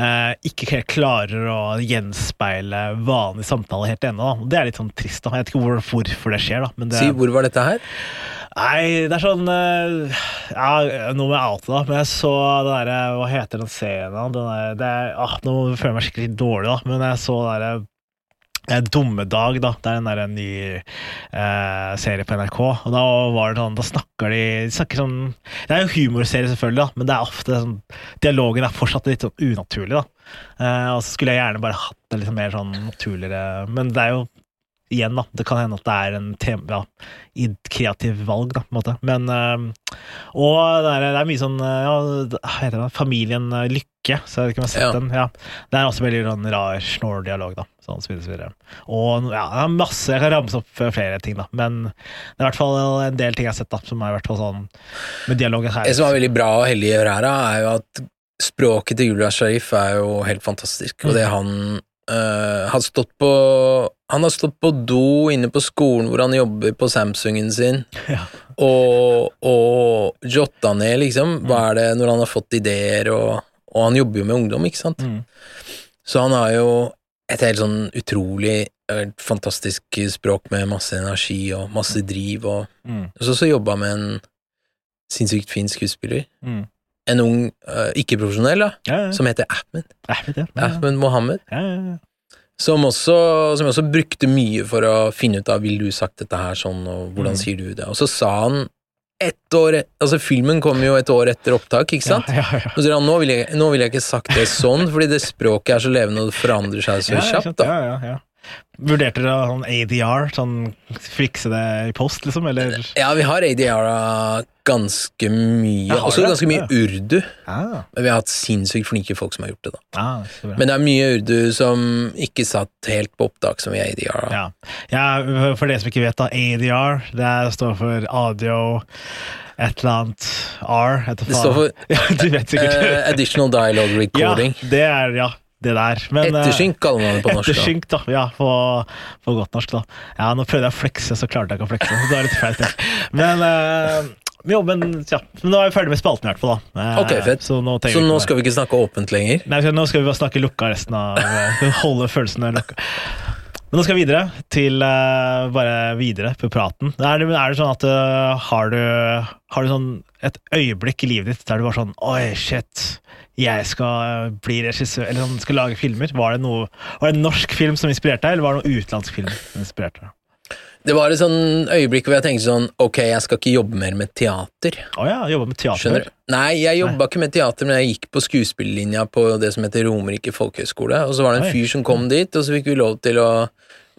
eh, ikke helt klarer å gjenspeile vanlig samtale helt ennå. Det er litt sånn trist. da. Jeg vet ikke hvor, hvorfor det skjer, da. Men det, Si, hvor var dette her? Nei, det er sånn eh, Ja, noe med jeg da. Men jeg så den derre Hva heter den serien? Den der, det ah, nå føler jeg meg skikkelig dårlig, da. Men jeg så den derre Dummedag, da. Det er en der ny eh, serie på NRK. Og da var det sånn Da snakker de, de snakker sånn Det er jo humorserie, selvfølgelig, da, men det er ofte sånn Dialogen er fortsatt litt sånn unaturlig, da. Eh, og så skulle jeg gjerne bare hatt det litt mer sånn naturligere Men det er jo igjen, da. Det kan hende at det er en tema, ja, i kreativ valg, da, på en måte. Men øh, Og det er, det er mye sånn øh, ja, heter det? Familien øh, Lykke, så jeg vet ikke om jeg har sett Ja. den. Ja. Det er også veldig sånn rar snål-dialog, da. Sånn, så videre, så videre. Og ja, det er masse Jeg kan ramse opp flere ting, da. Men det er i hvert fall en del ting jeg har sett, da, som er i hvert fall sånn med dialogen her. Det som er veldig bra og heldig å gjøre her, da, er jo at språket til Julia Sharif er jo helt fantastisk, og det han øh, har stått på Han har stått på do inne på skolen hvor han jobber på Samsungen sin, Ja. og, og jotta ned, liksom, hva er det når han har fått ideer, og, og han jobber jo med ungdom, ikke sant? Mm. Så han har jo et helt sånn utrolig fantastisk språk med masse energi og masse driv, og, Mm. og så, så jobba med en sinnssykt fin skuespiller. Mm. En ung uh, ikke-profesjonell, da, Ja, ja. som heter Ahmed. Ahmed. Ja. Ahmed Mohammed. Ja, ja. Som også, som jeg også brukte mye for å finne ut av Vil du sagt dette her sånn, og hvordan Mm. sier du det? Og så sa han ett år e- Altså, filmen kom jo et år etter opptak, ikke sant? Ja, ja, ja. Og så han nå ville jeg, nå vil jeg ikke sagt det sånn, fordi det språket er så levende, og det forandrer seg så Ja, kjapt. da. Ja, ja, ja. Vurderte dere sånn ADR, sånn fikse det i post, liksom, eller? Ja, vi har ADR ganske mye, Ja, også ganske mye urdu. Ja. Men vi har hatt sinnssykt flinke folk som har gjort det, da. Ja, det. Men det er mye urdu som ikke satt helt på opptak, som vi er ADR. da. Ja. ja, for dere som ikke vet, da, ADR, det står for audio et eller annet R. Det står for eh, Additional Dialogue Recording. Ja, det er, ja, det der. Men, ettersynk, kaller man det på norsk. Ettersynk, da. Ja, på, på godt norsk, da. Ja, nå prøvde jeg å flekse, så klarte jeg ikke å flekse. Det var litt flaut, det. Men uh, jo, men, ja. men nå er vi ferdig med spalten, i hvert fall. da. Eh, Ok, fett. Så nå, Så nå skal vi ikke snakke åpent lenger? Nei, nå skal vi bare snakke lukka resten av eh, Holde følelsene lukka. Men nå skal vi videre til uh, bare videre på praten. Er det, er det sånn at uh, har du Har du sånn et øyeblikk i livet ditt der du var sånn Oi, shit, jeg skal eh, bli regissør Eller sånn, skal lage filmer. Var det noe Var det en norsk film som inspirerte deg, eller var det noen utenlandsk film som inspirerte deg? Det var et sånn øyeblikk hvor jeg tenkte sånn Ok, jeg skal ikke jobbe mer med teater. Å ja, jobba med teater. Skjønner du? Nei, jeg jobba ikke med teater, men jeg gikk på skuespillerlinja på det som heter Romerike folkehøgskole. Og så var det Oi. en fyr som kom dit, og så fikk vi lov til å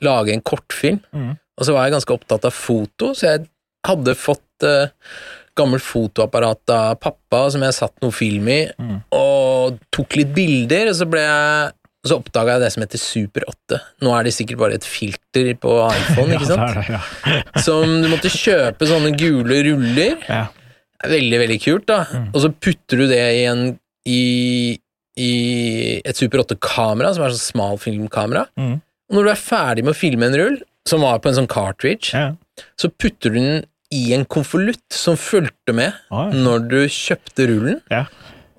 lage en kortfilm. Mm. Og så var jeg ganske opptatt av foto, så jeg hadde fått uh, gammelt fotoapparat av pappa som jeg satt noe film i, Mm. og tok litt bilder, og så ble jeg og så oppdaga jeg det som heter Super 8. Nå er det sikkert bare et filter på iPhone, ikke Ja, sant? det er det, ja. Som du måtte kjøpe sånne gule ruller. ja. Veldig, veldig kult, da. Mm. Og så putter du det i en i, i et Super 8-kamera, som er sånn smalfilmkamera. Mm. Og når du er ferdig med å filme en rull, som var på en sånn cartridge, ja. så putter du den i en konvolutt som fulgte med Oi. når du kjøpte rullen, Ja.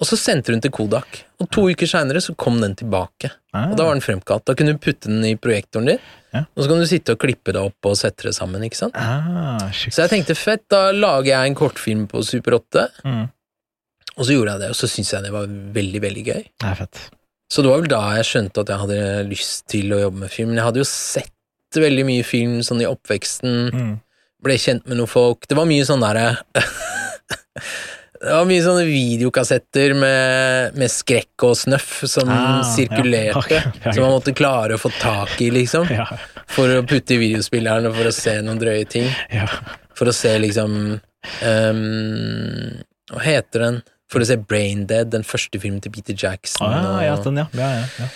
Og så sendte hun til Kodak. Og to uker seinere så kom den tilbake, Ah. og da var den fremkalt. Da kunne du putte den i projektoren din, og så kan du sitte og klippe det opp og sette det sammen, ikke sant? Ah. Så jeg tenkte fett, da lager jeg en kortfilm på Super 8, Mm. og så gjorde jeg det, og så syntes jeg det var veldig, veldig gøy. Det er fett. Så det var vel da jeg skjønte at jeg hadde lyst til å jobbe med film. Men jeg hadde jo sett veldig mye film sånn i oppveksten, Mm. ble kjent med noen folk. Det var mye sånn derre Det var mye sånne videokassetter med, med skrekk og snøff som Ah, sirkulerte, ja. okay. som man måtte klare å få tak i, liksom, Ja, for å putte i videospilleren og for å se noen drøye ting. ja. For å se liksom um, Hva heter den? For å se Brain Dead, den første filmen til Peter Jackson. Ah, og den, ja. ja, ja, ja.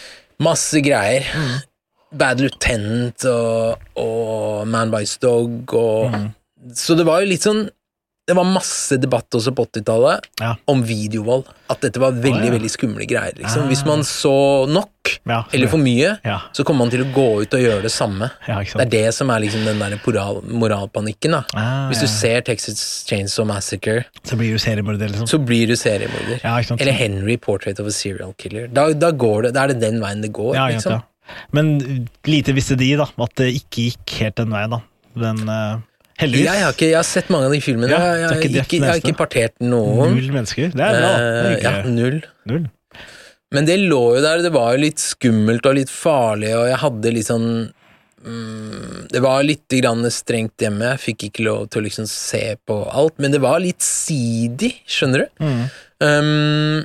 Masse greier. Bad Lieutenant og, og Man Bites Dog og Mm. Så det var jo litt sånn Det var masse debatt også på 80-tallet Ja. om videovold. At dette var veldig, oh, ja. veldig skumle greier. Liksom. Ah. Hvis man så nok, ja eller for mye, så kommer man til å gå ut og gjøre det samme. Det er det som er liksom den der moral, moralpanikken. Ah, Hvis du ser Texas Chainsaw Massacre, Så blir du seriemorder, liksom. så blir du seriemorder. Eller Henry, Portrait of a Serial Killer. Da, da, går det, da er det den veien det går. liksom. Men lite visste de, da, at det ikke gikk helt den veien, da. Den, eh, Heldigvis. Jeg har, ikke, jeg har sett mange av de filmene. Ja, jeg, har ikke ikke, jeg har ikke partert noen. Null mennesker. Det er bra. Det er Eh, ja, null. Null. Men det lå jo der, det var jo litt skummelt og litt farlig, og jeg hadde litt sånn mm, Det var litt grann strengt hjemme, jeg fikk ikke lov til å liksom se på alt, men det var litt seedy, skjønner du? Mm. Um,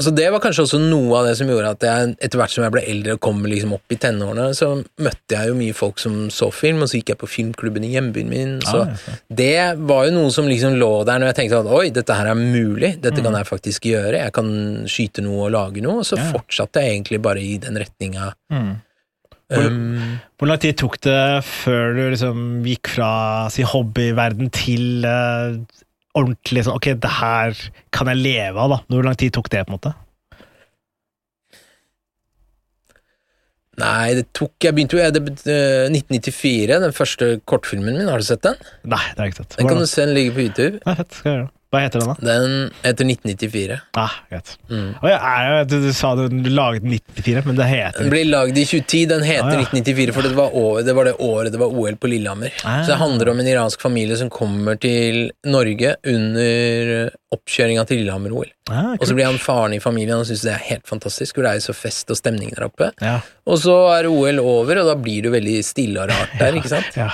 så det var kanskje også noe av det som gjorde at jeg etter hvert som jeg ble eldre og kom liksom opp i tenårene, så møtte jeg jo mye folk som så film, og så gikk jeg på filmklubben i hjembyen min. Så Ah, ja. det var jo noe som liksom lå der når jeg tenkte at oi, dette her er mulig, dette Mm. kan jeg faktisk gjøre, jeg kan skyte noe og lage noe, og så Ja. fortsatte jeg egentlig bare i den retninga. Mm. Hvor- Um, Hvor lang tid tok det før du liksom gikk fra si, hobbyverden til eh, ordentlig sånn Ok, det her kan jeg leve av, da. Hvor lang tid tok det, på en måte? nei, det tok Jeg begynte jo i 1994, den første kortfilmen min, har du sett den? Nei, det har jeg ikke sett. Den kan du se, den ligger på YouTube. Nei, fett, skal jeg gjøre det. Hva heter den, da? Den heter 1994. Ah, greit. Mm. Oh, ja, jo- du, du sa du laget 94, men det heter Den ble lagd i 2010, den heter Ah, ja. 1994, for det var, år, det var det året det var OL på Lillehammer. Ah. Så det handler om en iransk familie som kommer til Norge under oppkjøringa til Lillehammer-OL. ah, Og så blir han faren i familien og syns det er helt fantastisk, for det er jo så fest og stemning der oppe. Ja. Og så er OL over, og da blir det veldig stille og rart der, ikke sant? ja.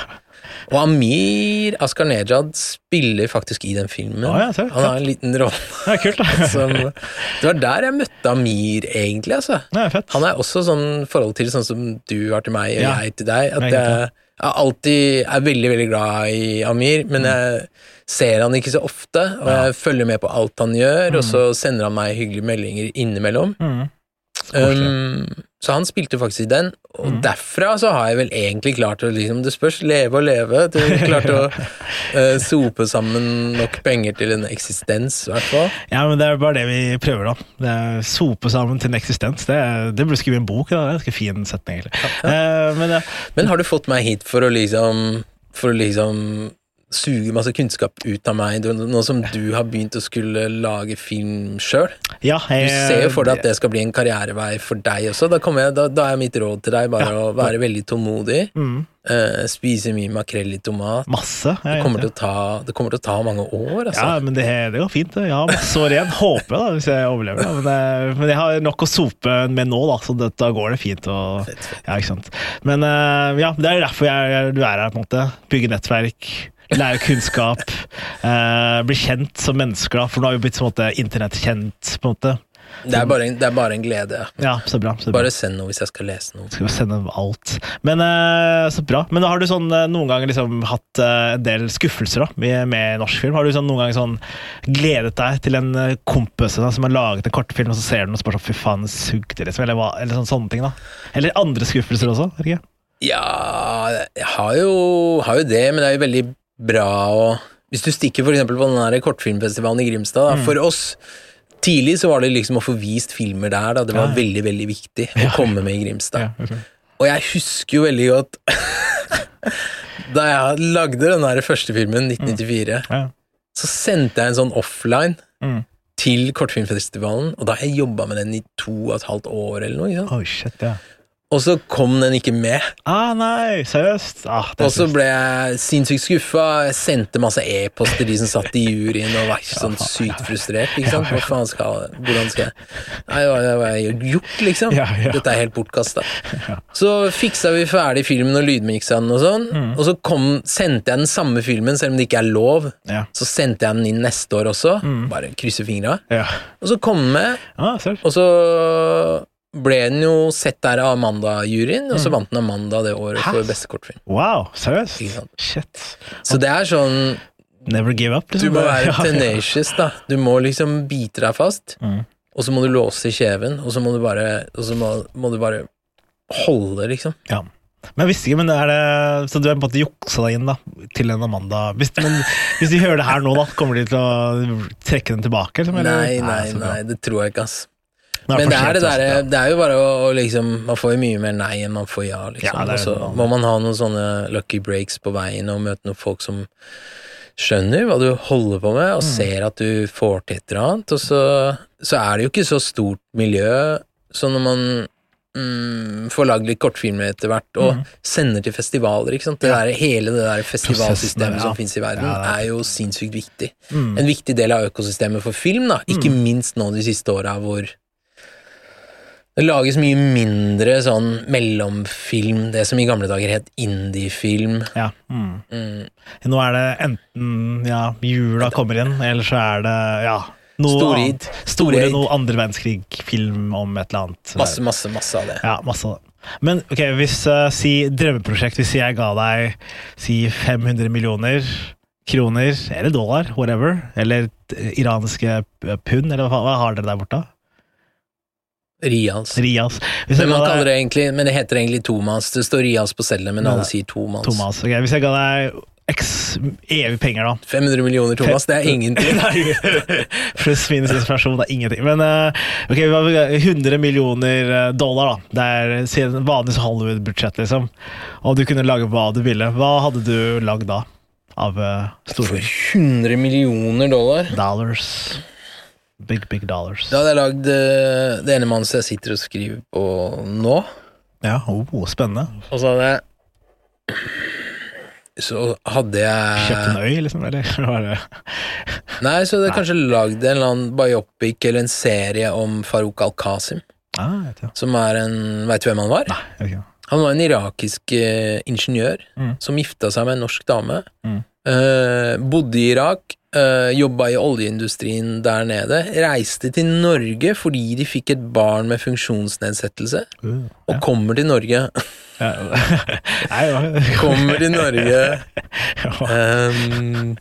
Og Amir Askar Nejad spiller faktisk i den filmen. Å, ja, så han har en liten rolle Det kult, da. som Det var der jeg møtte Amir, egentlig, altså. Fett. Han er også sånn forhold til sånn som du har til meg, og Ja. jeg til deg. At Jeg jeg, alltid er veldig, veldig glad i Amir, men Mm. jeg ser han ikke så ofte, og jeg følger med på alt han gjør, og så sender han meg hyggelige meldinger innimellom. Mm. Um, så han spilte faktisk i den, og Mm. derfra så har jeg vel egentlig klart å liksom, Det spørs, leve og leve. Du klarte å uh, sope sammen nok penger til en eksistens, i hvert fall. Ja, men det er bare det vi prøver, da. Det er Sope sammen til en eksistens. Det, det burde skrive en bok. Da. Det er en ganske fin setning, egentlig. Eh, men ja. Men har du fått meg hit for å liksom For å liksom suge masse kunnskap ut av meg, nå som du har begynt å skulle lage film sjøl? ja Du ser jo for deg at det skal bli en karrierevei for deg også. Da, jeg, da, da er mitt råd til deg bare å være veldig tålmodig. mm, Uh, spise mye makrell i tomat. Masse. Det kommer, til å ta, det kommer til å ta mange år, altså. Ja, men det, det går fint. Jeg har masse år igjen, håper jeg, da, hvis jeg overlever. Da. Men, eh, men jeg har nok å sope med nå, da, så det, da går det fint. Og, Fett, fett. ja. Men uh, ja, det er derfor jeg, jeg, du er her, på en måte. Bygge nettverk, lære kunnskap, uh, bli kjent som mennesker, da. For nå har vi blitt på en internettkjent, på en måte. Det er bare en, det er bare en glede. Ja, så bra. Så bra. Bare send noe hvis jeg skal lese noe. Skal sende alt. Men eh, så bra. Men har du sånn eh, noen ganger liksom hatt eh, en del skuffelser da, med, med norsk film? Har du sånn, noen ganger sånn gledet deg til en eh, kompis da, som har laget en kortfilm, og så ser du den og spør sånn fy faen, det sugde, liksom? Eller, hva, eller sånn, sånne ting, da? Eller andre skuffelser også? ikke? Ja, jeg har jo, har jo det, men det er jo veldig bra å Hvis du stikker for eksempel på den der kortfilmfestivalen i Grimstad, da, for oss Tidlig så var det liksom å få vist filmer der, da. Det var Ja. veldig, veldig viktig å Ja. komme med i Grimstad. Ja, okay. Og jeg husker jo veldig godt Da jeg lagde den der første filmen, 1994, Ja. så sendte jeg en sånn offline Mm. til kortfilmfestivalen, og da har jeg jobba med den i to og et halvt år eller noe. Sant? Oi, shit, ja. Og så kom den ikke med. Ah, nei, seriøst? Ah, Og så ble jeg sinnssykt skuffa. Jeg sendte masse e-post til de som satt i juryen og var sånn sykt frustrert. Ikke sant? Hva faen skal Hvordan skal jeg Nei, hva har jeg gjort, liksom? Dette er helt bortkasta. Så fiksa vi ferdig filmen og lydmiksa den og sånn, Mm. og så kom, sendte jeg den samme filmen, selv om det ikke er lov. Så sendte jeg den inn neste år også. Mm. Bare krysse fingra. Ja. Og så kom den med, Ah, og så ble den jo sett der av Amanda-juryen, og så vant den Amanda det året Mm. Hæ? for beste kortfilm. Wow, seriøst? Shit. Så det er sånn Never give up, liksom. Du må være tenacious, da. Du må liksom bite deg fast, Mm. og så må du låse i kjeven, og så må du bare, må, må du bare holde, liksom. Ja. Men jeg visste ikke, men er det, Så du har på en måte juksa deg inn da, til en Amanda hvis, men, hvis de hører det her nå, da, kommer de til å trekke den tilbake? Liksom, eller? Nei, nei, nei, det tror jeg ikke, ass. Men det er, det, altså, der, det er jo bare å, å liksom Man får jo mye mer nei enn man får ja, liksom. Ja, og så må man ha noen sånne lucky breaks på veien og møte noen folk som skjønner hva du holder på med, og Mm. ser at du får til et eller annet. Og så, så er det jo ikke så stort miljø, så når man mm, får lagd litt kortfilmer etter hvert, og sender til festivaler. ikke sant? Det der, hele det der festivalsystemet ja. som finnes i verden, Ja, er- er jo sinnssykt viktig. En viktig del av økosystemet for film, da. ikke minst nå de siste åra hvor det lages mye mindre sånn mellomfilm, det som i gamle dager het indiefilm. Ja. Mm. Mm. Nå er det enten ja, jula kommer inn, eller så er det ja, noe Storid. annet. Store, noe andre verdenskrig-film om et eller annet. Masse, masse, masse av det. Ja, masse av det. Men ok, hvis uh, si drømmeprosjekt, hvis jeg ga deg si 500 millioner kroner, eller dollar, whatever, eller iranske pund, eller hva, hva har dere der borte? Rias. Hvis Men det egentlig Men det heter egentlig Thomas. Det står Rias på cellet, men alle sier tomans. Thomas, ok, hvis jeg ga deg x evig penger da, 500 millioner Thomas, det er ingenting. Pluss minus inspirasjon, det er ingenting. Men eh, ok, hva vil jeg- 100 millioner eh, dollar, da. Det er vanlig Hollywood-budsjett, liksom. Og du kunne lage hva du ville. Hva hadde du lagd da? Av uh, For 100 millioner dollar. dollars. Big, big dollars. Da hadde jeg lagd eh, det ene manuset jeg sitter og skriver på nå. Ja, oh, spennende. Og så hadde jeg Så hadde Kjøpt en jeg øy, liksom? Eller var det Nei, så hadde jeg kanskje lagd en eller annen biopic eller en serie om Farouk al-Qasim, ah, jeg vet ikke. som er en Veit du hvem han var? Nei, jeg vet ikke. Han var en irakisk eh, ingeniør Mm. som gifta seg med en norsk dame. Mm. Eh, bodde i Irak, uh, jobba i oljeindustrien der nede. Reiste til Norge fordi de fikk et barn med funksjonsnedsettelse, Uh, og kommer til Norge. Ja. Ja. Kommer til Norge um,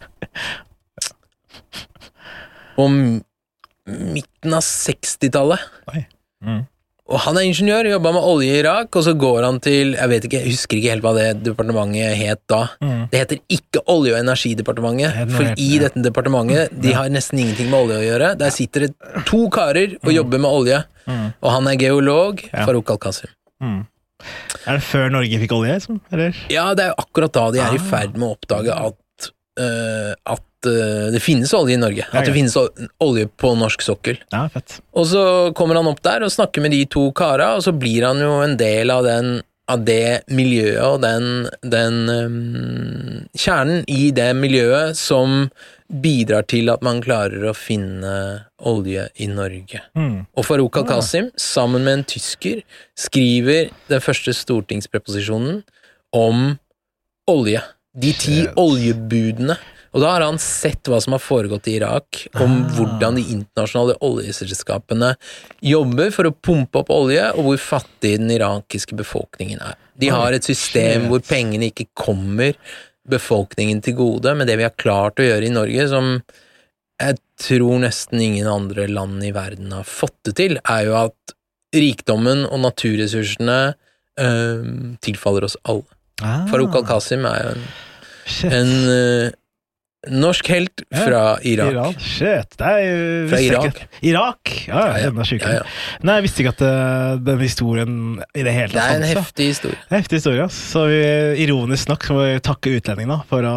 på midten av 60-tallet. Oi. Mm. Og han er ingeniør, jobba med olje i Irak, og så går han til Jeg vet ikke, jeg husker ikke helt hva det departementet het da. Mm. Det heter ikke Olje- og energidepartementet, er for helt- i dette departementet De har nesten ingenting med olje å gjøre. Der sitter det to karer og jobber med olje, Mm. og han er geolog. Ja. Farouk Al-Kasim. Mm. Er det før Norge fikk olje, liksom? Eller? Ja, det er akkurat da de er i Ah. ferd med å oppdage at uh, at eh, det finnes olje i Norge. Ja, At det finnes olje på norsk sokkel. Ja, fett. Og så kommer han opp der og snakker med de to kara, og så blir han jo en del av den av det miljøet og den, den um, kjernen i det miljøet som bidrar til at man klarer å finne olje i Norge. Mm. Og Farouk al-Qasim, sammen med en tysker, skriver den første stortingspreposisjonen om olje. De ti oljebudene. Og da har han sett hva som har foregått i Irak, om Ah. hvordan de internasjonale oljeselskapene jobber for å pumpe opp olje, og hvor fattig den irakiske befolkningen er. De har et system hvor pengene ikke kommer befolkningen til gode, men det vi har klart å gjøre i Norge, som jeg tror nesten ingen andre land i verden har fått det til, er jo at rikdommen og naturressursene øh, tilfaller oss alle. Ah, Farouk al-Qasim er jo en, en øh, norsk helt fra Irak. Iran. Shit, det er jo Fra Irak. Ikke. Irak? Ja, Ja, ja. enda Ja, ja. Nei, jeg visste ikke at uh, den historien i det hele Det er en heftig historie. Heftig historie. ass. Så vi, ironisk nok så må vi takke utlendingen, da. For å,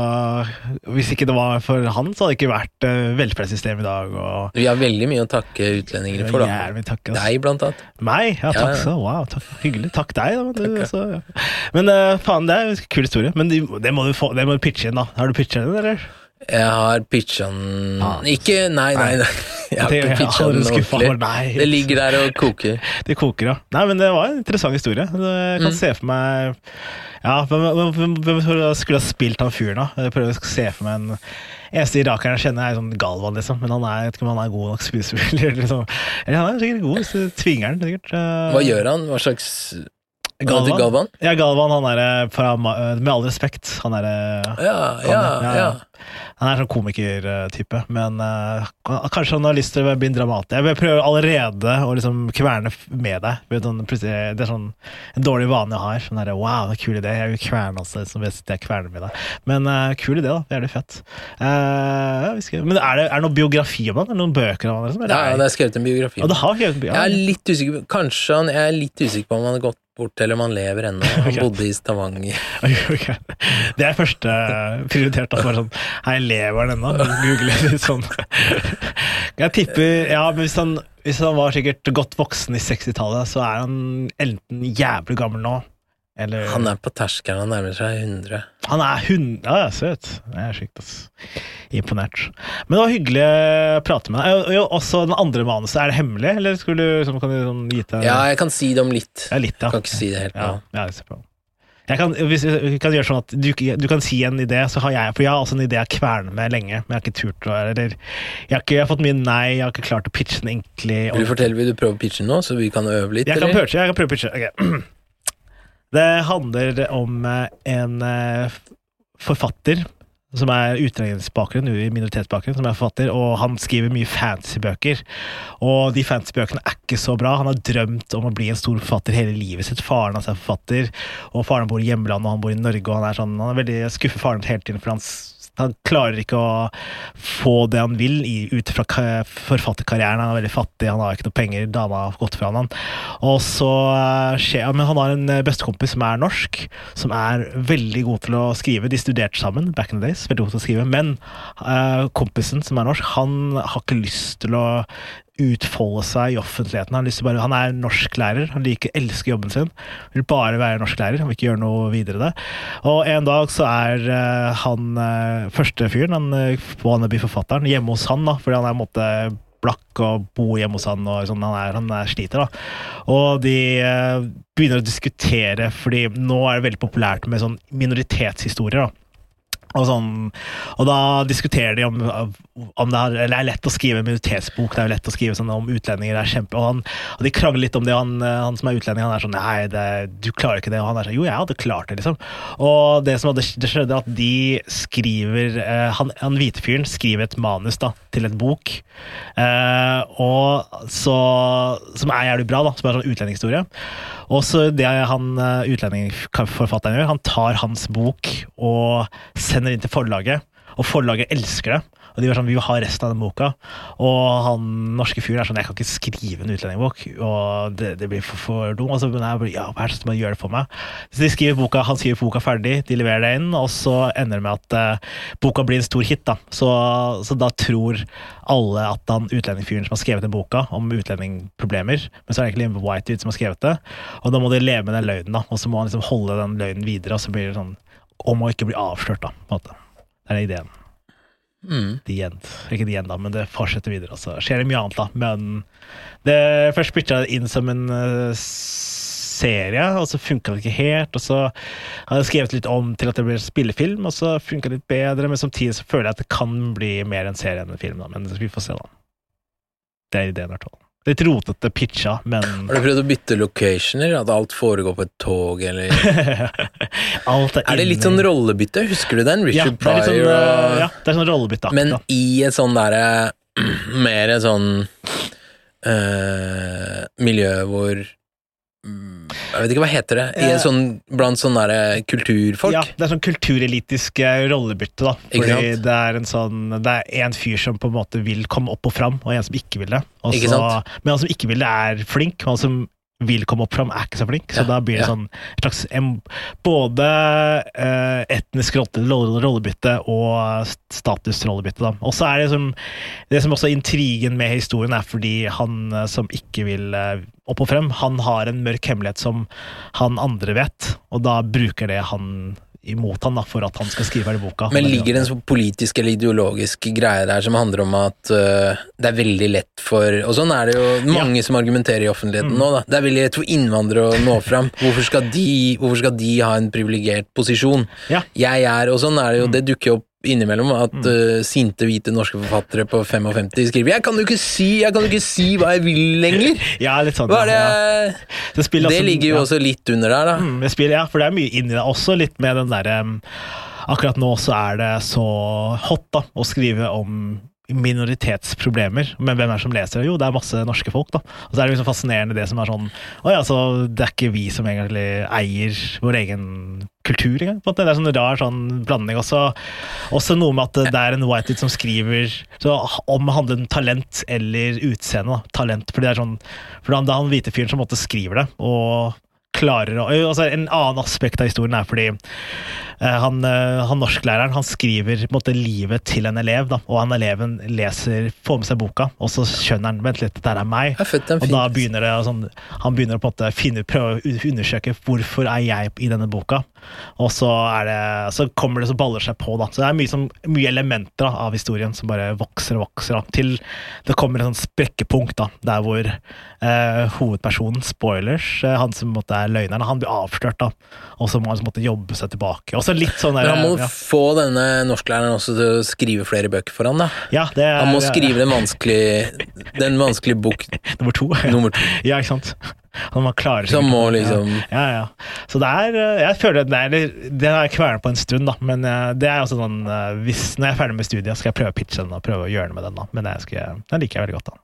hvis ikke det var for han, så hadde det ikke vært uh, velferdssystem i dag. Og Vi har veldig mye å takke utlendinger for, da. Takk. Deg, blant annet. Meg? Ja, takk så. Wow, takk. hyggelig. Takk deg, da. Du, ja. altså. Men uh, faen, det er en kul historie. Men det, det, må du få, det må du pitche inn, da. Har du pitcha den, eller? Jeg har pitcha den Ah. Ikke Nei, nei, nei. Jeg har Det- ikke pitcha den ordentlig. Det ligger der og koker. Det koker, ja. Nei, men det var en interessant historie. Jeg kan Mm. se for meg Ja, hvem, skulle ha spilt han fyren, da? Jeg prøver å se for meg en Eneste irakeren jeg kjenner, er sånn Galvan, liksom. Men han er, ikke om han er god nok skuespiller. Liksom. Eller han er sikkert god, hvis du tvinger han. sikkert. Eh, Hva gjør han? Hva slags Galvan? Galvan? Ja, Galvan, han er fra Med all respekt, han er Ja, ja, ja, ja. Han er sånn komikertype, men uh, kanskje han har lyst til å bli en dramatiker. Jeg prøver allerede å liksom kverne med deg. Vet sånn, det er sånn en dårlig vane jeg har. Sånn der, wow, det er kul idé. Jeg vil kverne også, hvis jeg kverner med deg. Men uh, kul idé, da. Det fett. Eh, ja, vi skal, men er det, er det noen biografi om han? Er det noen bøker om han? Liksom? Ja, det er- er skrevet en biografi. Og det har skrevet en biografi. Jeg er litt usikker Kanskje han Jeg er litt usikker på om han har gått bort, eller om han lever ennå. Han okay. bodde i Stavanger. Okay. Det er første prioritert. Altså, bare sånn, Hei, lever han ennå? Google litt sånn. Jeg tipper Ja, men hvis han hvis han var sikkert godt voksen i 60-tallet, så er han enten jævlig gammel nå, eller Han er på terskelen, han nærmer seg 100. Han er 100, Ja, søt. Det er sjukt, ass. Imponert. Men det var hyggelig å prate med deg. Og- og Også den andre manuset, er det hemmelig, eller skulle du, liksom, kan du sånn, gi til Ja, jeg kan si det om litt. Ja, litt, ja. Kan ikke si det helt Ja, nå. ja, ser bra. Jeg kan, hvis vi kan gjøre sånn at du, du kan si en idé, så har jeg For jeg har også en idé jeg har kvernet med lenge, men jeg har ikke turt å Eller jeg har, ikke, jeg har fått mye nei, jeg har ikke klart å pitche den egentlig. Vil du fortelle, vil du prøve å pitche nå, så vi kan øve litt? Jeg kan eller? pitche. Jeg kan prøve å pitche. Ok. Det handler om eh, en eh, forfatter som er utlendingsbakgrunn, minoritetsbakgrunn, som er forfatter, og han skriver mye fantasybøker. Og de fantasybøkene er ikke så bra. Han har drømt om å bli en stor forfatter hele livet sitt. Faren hans er forfatter, og faren bor i hjemlandet, og han bor i Norge, og han er sånn Han er veldig skuffer faren hele tiden, for han han klarer ikke å få det han vil ut fra forfatterkarrieren. Han er veldig fattig, han har ikke noe penger, dama har gått fra han. Og så eh, skjer Men han har en eh, bestekompis som er norsk, som er veldig god til å skrive. De studerte sammen back in the days, veldig god til å skrive. Men eh, kompisen som er norsk, han har ikke lyst til å utfolde seg i offentligheten. Han, bare, han er norsklærer, han liker, elsker jobben sin. Vil bare være norsklærer, han vil ikke gjøre noe videre det. Og en dag så er uh, han uh, første fyren, han uh, wannabe-forfatteren, hjemme hos han, da, fordi han er en måte blakk og bor hjemme hos han, og sånn, han, er, han er sliter, da. Og de uh, begynner å diskutere, fordi nå er det veldig populært med sånn minoritetshistorier, da. Og, sånn, og da diskuterer de om, om det, er, det er lett å skrive en minoritetsbok. Det er jo lett å skrive sånn om utlendinger. det er kjempe, og, han, og De krangler litt om det. Han, han som er utlending, han er sånn Nei, det, du klarer ikke det. Og han er sånn Jo, jeg hadde klart det, liksom. Og det som hadde, det skjedde, at de skriver eh, Han, han hvite fyren skriver et manus da, til et bok. Eh, og så, som er jævlig bra, da. Som er sånn utlendingshistorie. Og så det han eh, utlendingforfatteren gjør, han tar hans bok og sender inn til forlaget, og forlaget elsker det. Og de var sånn, vi vil ha resten av den boka. Og han norske fyren er sånn, jeg kan ikke skrive en utlendingbok, og det, det blir for, for dumt. Altså, men jeg ja, hva er det som gjør det for meg. Så de skriver boka, han skriver boka ferdig, de leverer det inn, og så ender det med at uh, boka blir en stor hit. da. Så, så da tror alle at han utlendingfyren som har skrevet den boka om utlendingproblemer, men så er det egentlig en white dude som har skrevet det, og da må de leve med den løgnen, da. Og så må han liksom holde den løgnen videre, og så blir det sånn om å ikke bli avslørt, da. på en måte. Det er ideen. Mm. The end. Ikke the end, da, men det fortsetter videre. Så skjer det mye annet, da. Men det først bytta jeg det inn som en uh, serie, og så funka det ikke helt. Og så har jeg skrevet litt om til at det blir spillefilm, og så funka det litt bedre. Men samtidig så føler jeg at det kan bli mer en serie enn en film, da. Men vi får se, da. Det er ideen, i hvert fall. Litt rotete pitcha, men Har du prøvd å bytte locationer? At alt foregår på et tog, eller Alt er, Er det litt sånn rollebytte? Husker du den? ja, Richard litt sånn, Pryor eh, og ja, det er sånn rollebytte. Men da. i et sånn derre Mer sånn eh, miljø hvor Jeg vet ikke hva heter det? I Eh, en sånn, blant sånne derre kulturfolk? Ja, det er sånn kulturelitisk rollebytte, da. Fordi det er en sånn Det er en fyr som på en måte vil komme opp og fram, og en som ikke vil det. Også, Ikke sant? Men han som ikke vil det, er flink, og han som vil komme opp fram, er ikke så flink. Så Ja, da blir det ja. sånn et slags en, både eh, etnisk rolle- rolle- rollebytte og statusrollebytte. da. Og så er det som Det som også er intrigen med historien, er fordi han eh, som ikke vil eh, opp og frem, han har en mørk hemmelighet som han andre vet, og da bruker det han imot han da, for at han skal skrive den boka. Men ligger det en sånn politisk eller ideologisk greie der som handler om at uh, det er veldig lett for Og sånn er det jo mange som argumenterer i offentligheten Mm. nå, da. Det er veldig lett for innvandrere å nå fram. Hvorfor skal de, hvorfor skal de ha en privilegert posisjon? Ja. Jeg er Og sånn er det jo, det dukker opp innimellom at uh, sinte hvite norske forfattere på 55 skriver 'Jeg kan jo ikke si, jeg kan jo ikke si hva jeg vil lenger'. Ja, litt sånn. Hva er det ja. Det, Det også- ligger jo ja. også litt under der, da. Mm, det spiller, ja, for det er mye inni det. Også litt med den derre um, Akkurat nå så er det så hot da, å skrive om minoritetsproblemer. Men hvem er det som leser det? Jo, det er masse norske folk, da. Og så er det liksom fascinerende det som er sånn Å ja, så det er ikke vi som egentlig eier vår egen kultur engang. på. Det er sånn rar sånn blanding. Også, også noe med at det er en white dude som skriver så om det handler om talent eller utseende. da. Talent, fordi det er sånn For det er han hvite fyren som måtte skriver det, og klarer å altså En annen aspekt av historien er fordi eh, han, eh, han norsklæreren han skriver måte livet til en elev, da, og han eleven leser, får med seg boka, og så skjønner han vent litt, dette er meg. Og da begynner det sånn, han begynner å på en måte finne, prøve å undersøke hvorfor er jeg i denne boka. Og så, er det, så kommer det så baller seg på. da. Så det er mye, som, mye elementer da, av historien som bare vokser og vokser. da, Til det kommer et sånn sprekkepunkt da, der hvor eh, hovedpersonen, spoilers, han som på en måte er løgneren, han blir avslørt. da, Og så må han på en jobbe seg tilbake. Og så litt sånn der, han må ja, få denne norsklæreren også til å skrive flere bøker for han, da. ja, det Han må skrive den vanskelige, den vanskelige bok nummer to. nummer to. Ja, ikke sant? Han må klare seg. Som må liksom Ja, ja. Så det er eh, Jeg føler det er Den har jeg kvernet på en stund, da. Men eh, det er også sånn eh, hvis, Når jeg er ferdig med studiet, skal jeg prøve å pitche den og prøve å gjøre noe med den. da Men det skal, den liker jeg veldig godt. da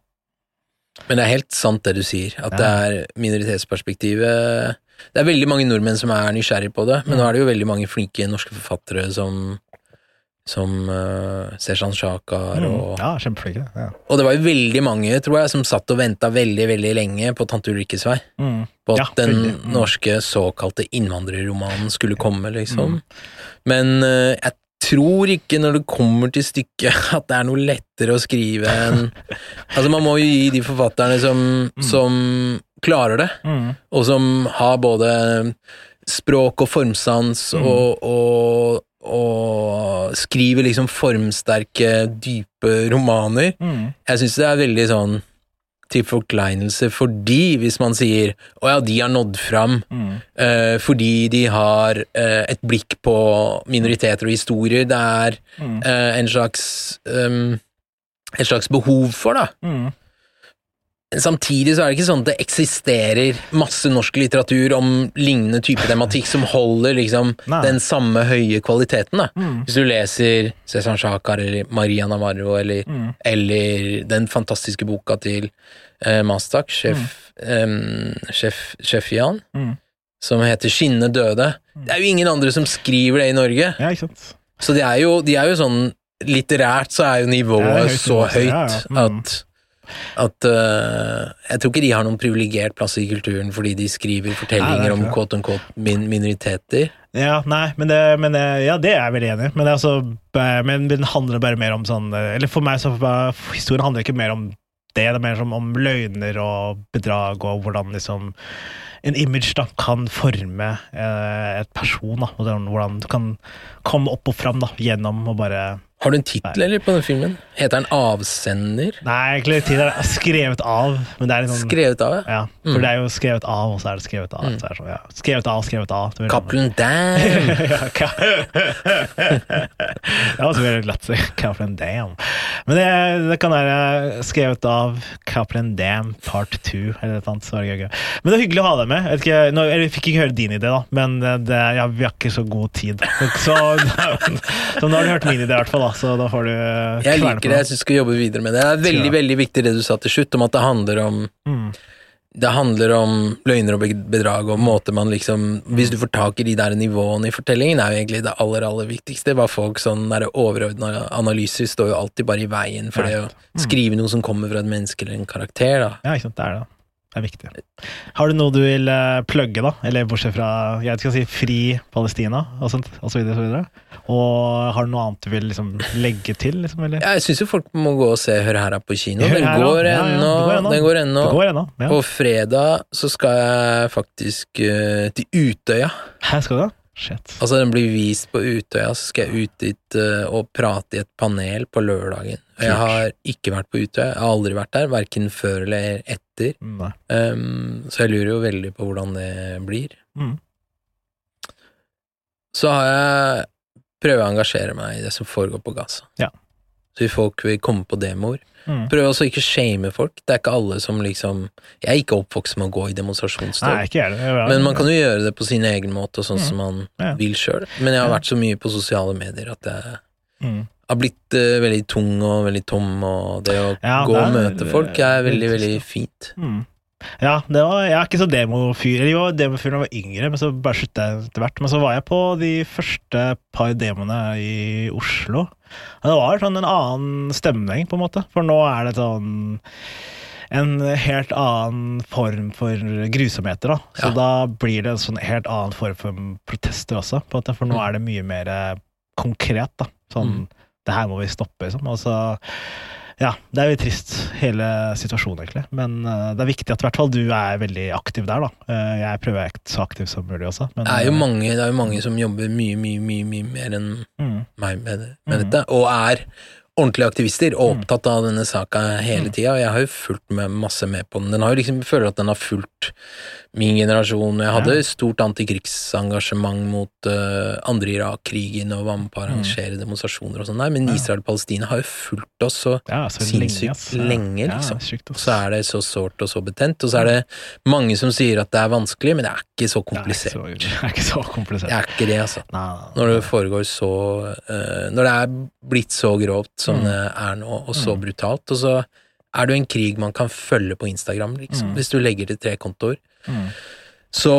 Men det er helt sant det du sier, at det er minoritetsperspektivet Det er veldig mange nordmenn som er nysgjerrig på det, men nå er det jo veldig mange flinke norske forfattere som som uh, Seshan Shakar Mm. og Ja, kjempeflinke. Ja. Og det var jo veldig mange, tror jeg, som satt og venta veldig, veldig lenge på Tante Ulrikkes vei. Mm. På at Ja, den. Mm. norske såkalte innvandrerromanen skulle komme, liksom. Men uh, jeg tror ikke, når det kommer til stykket, at det er noe lettere å skrive enn Altså, man må jo gi de forfatterne som, som klarer det, Mm. og som har både språk og formsans Mm. og, og, og skriver liksom formsterke, dype romaner. Mm. Jeg syns det er veldig sånn til forkleinelse fordi, hvis man sier å ja, de har nådd fram Mm. uh, fordi de har uh, et blikk på minoriteter og historier, det er eh, en slags um, et slags behov for, da. Mm. Samtidig så er det ikke sånn at det eksisterer masse norsk litteratur om lignende type tematikk som holder liksom Nei. den samme høye kvaliteten. da. Mm. Hvis du leser Cezanne Shakar eller Maria Navarro eller, Mm. eller den fantastiske boka til eh, Mastak, sjef, em, sjef, sjef Jan, Mm. som heter Skinne døde. Det er jo ingen andre som skriver det i Norge. Ja. Så de er jo, de er jo sånn Litterært så er jo nivået er høyt så høyt ja, ja. Mm. at at uh, Jeg tror ikke de har noen privilegert plass i kulturen fordi de skriver fortellinger er om quote unquote min minoriteter. Ja, nei, men det, men det, ja, det er jeg veldig enig i. Men, altså, eh, men den handler bare mer om sånn eh, Eller for meg så Historien handler ikke mer om det. Det er mer som om løgner og bedrag og hvordan liksom en image da kan forme eh, et person. da, og Hvordan du kan komme opp og fram da, gjennom å bare Har du en tittel eller på den filmen? Heter den Avsender? Nei, egentlig tittelen er skrevet av, men det er sånn Skrevet av, ja. Ja, for Mm. det er jo skrevet av, og så er det skrevet av. Så er det sånn, ja. Skrevet av, skrevet av. Cappelen Dam! Det var også veldig glatt. Kaplan Dam. Men det, det kan være skrevet av Kaplan Dam part 2, eller noe annet. Så var det gøy. Men det er hyggelig å ha deg med. Jeg, vet ikke, nå, jeg fikk ikke høre din idé, da, men det, ja, vi har ikke så god tid. Så, så nå har du hørt min idé, i hvert fall. Da, så da får du Jeg liker det, jeg syns du skal jobbe videre med det. Det er veldig, veldig viktig det du sa til slutt, om at det handler om Mm. Det handler om løgner og bedrag og måter man liksom Hvis du får tak i de der nivåene i fortellingen, er jo egentlig det aller, aller viktigste. Hva folk sånn overordna analyser står jo alltid bare i veien for det å skrive noe som kommer fra et menneske eller en karakter, da. Ja, ikke sant. Det er det. Det er viktig. Har du noe du vil uh, plugge, da? Eller bortsett fra jeg skal si Fri Palestina og sånt, og så videre, og så videre. Og har du noe annet du vil liksom legge til, liksom, eller? Jeg syns jo folk må gå og se Hør her på kino. Den går Ja, ja, ennå. det går ennå. Den går ennå. Ja. På fredag så skal jeg faktisk uh, til Utøya. Her skal du, da? Shit. Altså, den blir vist på Utøya, så skal jeg ut dit uh, og prate i et panel på lørdagen. Og jeg har ikke vært på Utøya, jeg har aldri vært der, verken før eller etter. Um, så jeg lurer jo veldig på hvordan det blir. Mm. Så har jeg prøvd å engasjere meg i det som foregår på Gaza. Ja. Så folk vil komme på demoer. Mm. Prøv også ikke shame folk. Det er ikke alle som liksom Jeg er ikke oppvokst med å gå i demonstrasjonstog. Men man kan jo gjøre det på sin egen måte, og sånn som man Mm. Ja. vil sjøl. Men jeg har vært så mye på sosiale medier at jeg mm. har blitt uh, veldig tung og veldig tom, og det å Ja, gå det og er- møte folk er veldig, veldig fint. Mm. Ja, det var, jeg er ikke så demofyr. Eller var demofyr da jeg var yngre, men så bare slutta jeg etter hvert. Men så var jeg på de første par demoene i Oslo. Og det var sånn en annen stemning, på en måte. For nå er det sånn en helt annen form for grusomheter. Da. Så Ja. da blir det en sånn helt annen form for protester også, på en måte, for nå Mm. er det mye mer konkret. Da. Sånn Mm. Det her må vi stoppe, liksom. Og så Ja, det er jo trist, hele situasjonen, egentlig. Men uh, det er viktig at i hvert fall du er veldig aktiv der, da. Uh, jeg prøver å være så aktiv som mulig også. Men, Det er jo eh, mange, det er jo mange som jobber mye, mye, mye, mye mer enn mm, meg med, med mm. dette, og er ordentlige aktivister og Mhm. opptatt av denne saka hele Mhm. tida. Og jeg har jo fulgt med masse med på den. Den har jo liksom, jeg føler at den har fulgt min generasjon. Jeg hadde Ja. stort antikrigsengasjement mot uh, andre Irak-krigen og var med på å arrangere demonstrasjoner og sånn der, men Israel Ja. Israel-Palestina har jo fulgt oss så ja, så sinnssykt lenge, liksom. sjukt, så er det så sårt og så betent, og så er det mange som sier at det er vanskelig, men det er ikke så komplisert. Det er ikke så, er ikke så komplisert. Det er ikke det, altså. Nei, nei, nei. Når det foregår så uh, Når det er blitt så grovt som Mm. det er nå, og så Mm. brutalt, og så er det jo en krig man kan følge på Instagram, liksom. Mm. Hvis du legger til tre kontoer, så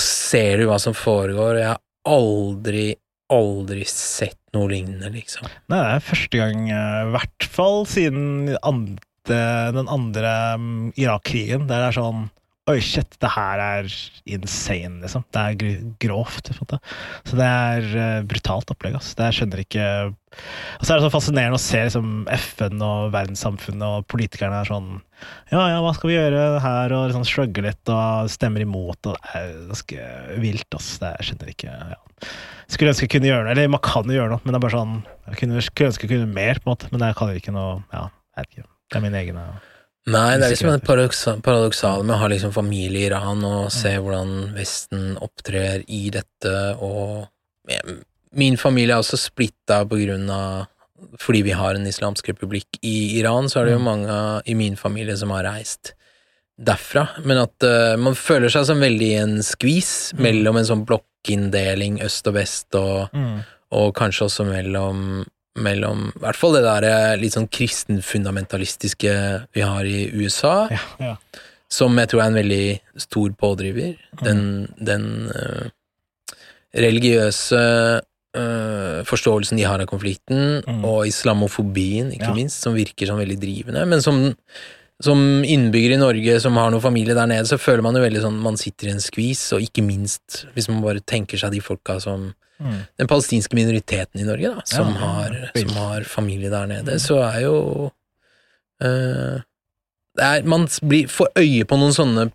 ser du hva som foregår, og jeg har aldri, aldri sett noe lignende, liksom. Nei, det er første gang, eh, i hvert fall siden andre, den andre Irak-krigen, der det er sånn Oi, shit, det her er insane, liksom. Det er grovt. på. Så det er eh, brutalt opplegg, ass. Det skjønner ikke Og så er det så fascinerende å se liksom, FN og verdenssamfunnet og politikerne er sånn Ja, ja, hva skal vi gjøre her? Og liksom slugge litt og stemmer imot, og det er ganske vilt, ass. Det skjønner ikke ja. Skulle ønske jeg kunne gjøre noe, eller man kan jo gjøre noe, men det er bare sånn Jeg kunne, skulle ønske jeg kunne mer, på en måte, men det kan jo ikke noe Ja, jeg vet ikke. Det er min egen ja. Nei, det er liksom det paradoksa- paradoksale med å ha liksom familie i Iran og se hvordan Vesten opptrer i dette, og min familie er også splitta på grunn av Fordi vi har en islamsk republikk i Iran, så er det jo Mm. mange i min familie som har reist derfra, men at uh, man føler seg som veldig i en skvis Mm. mellom en sånn blokkinndeling øst og vest, og, og kanskje også mellom mellom i hvert fall det der litt sånn kristenfundamentalistiske vi har i USA, Ja, ja. som jeg tror er en veldig stor pådriver. Den, den uh, religiøse uh, forståelsen de har av konflikten, Mm. og islamofobien, ikke Ja. minst, som virker som veldig drivende, men som som innbygger i Norge som har noen familie der nede, så føler man jo veldig sånn man sitter i en skvis, og ikke minst hvis man bare tenker seg de folka som Mm. den palestinske minoriteten i Norge, da, som, Ja, har, som har familie der nede, så er jo det er, Man blir, får øye på noen sånne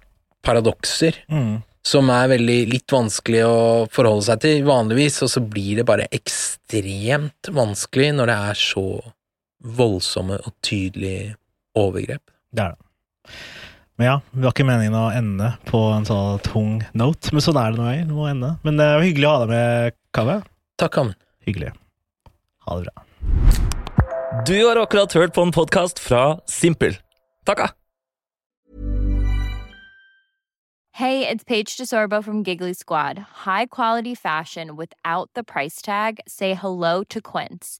paradokser Mm. som er veldig litt vanskelig å forholde seg til vanligvis, og så blir det bare ekstremt vanskelig når det er så voldsomme og tydelige overgrep. Det er det. Men ja, det var ikke meningen å ende på en sånn tung note, men sånn er det nå. Jeg Det må ende. Men det var hyggelig å ha deg med, Kaveh. Takk, Amund. Hyggelig. Ha det bra. Du har akkurat hørt på en podkast fra Simpel. Takka! Hey, it's Paige DeSorbo from Giggly Squad. High quality fashion without the price tag. Say hello to Quince.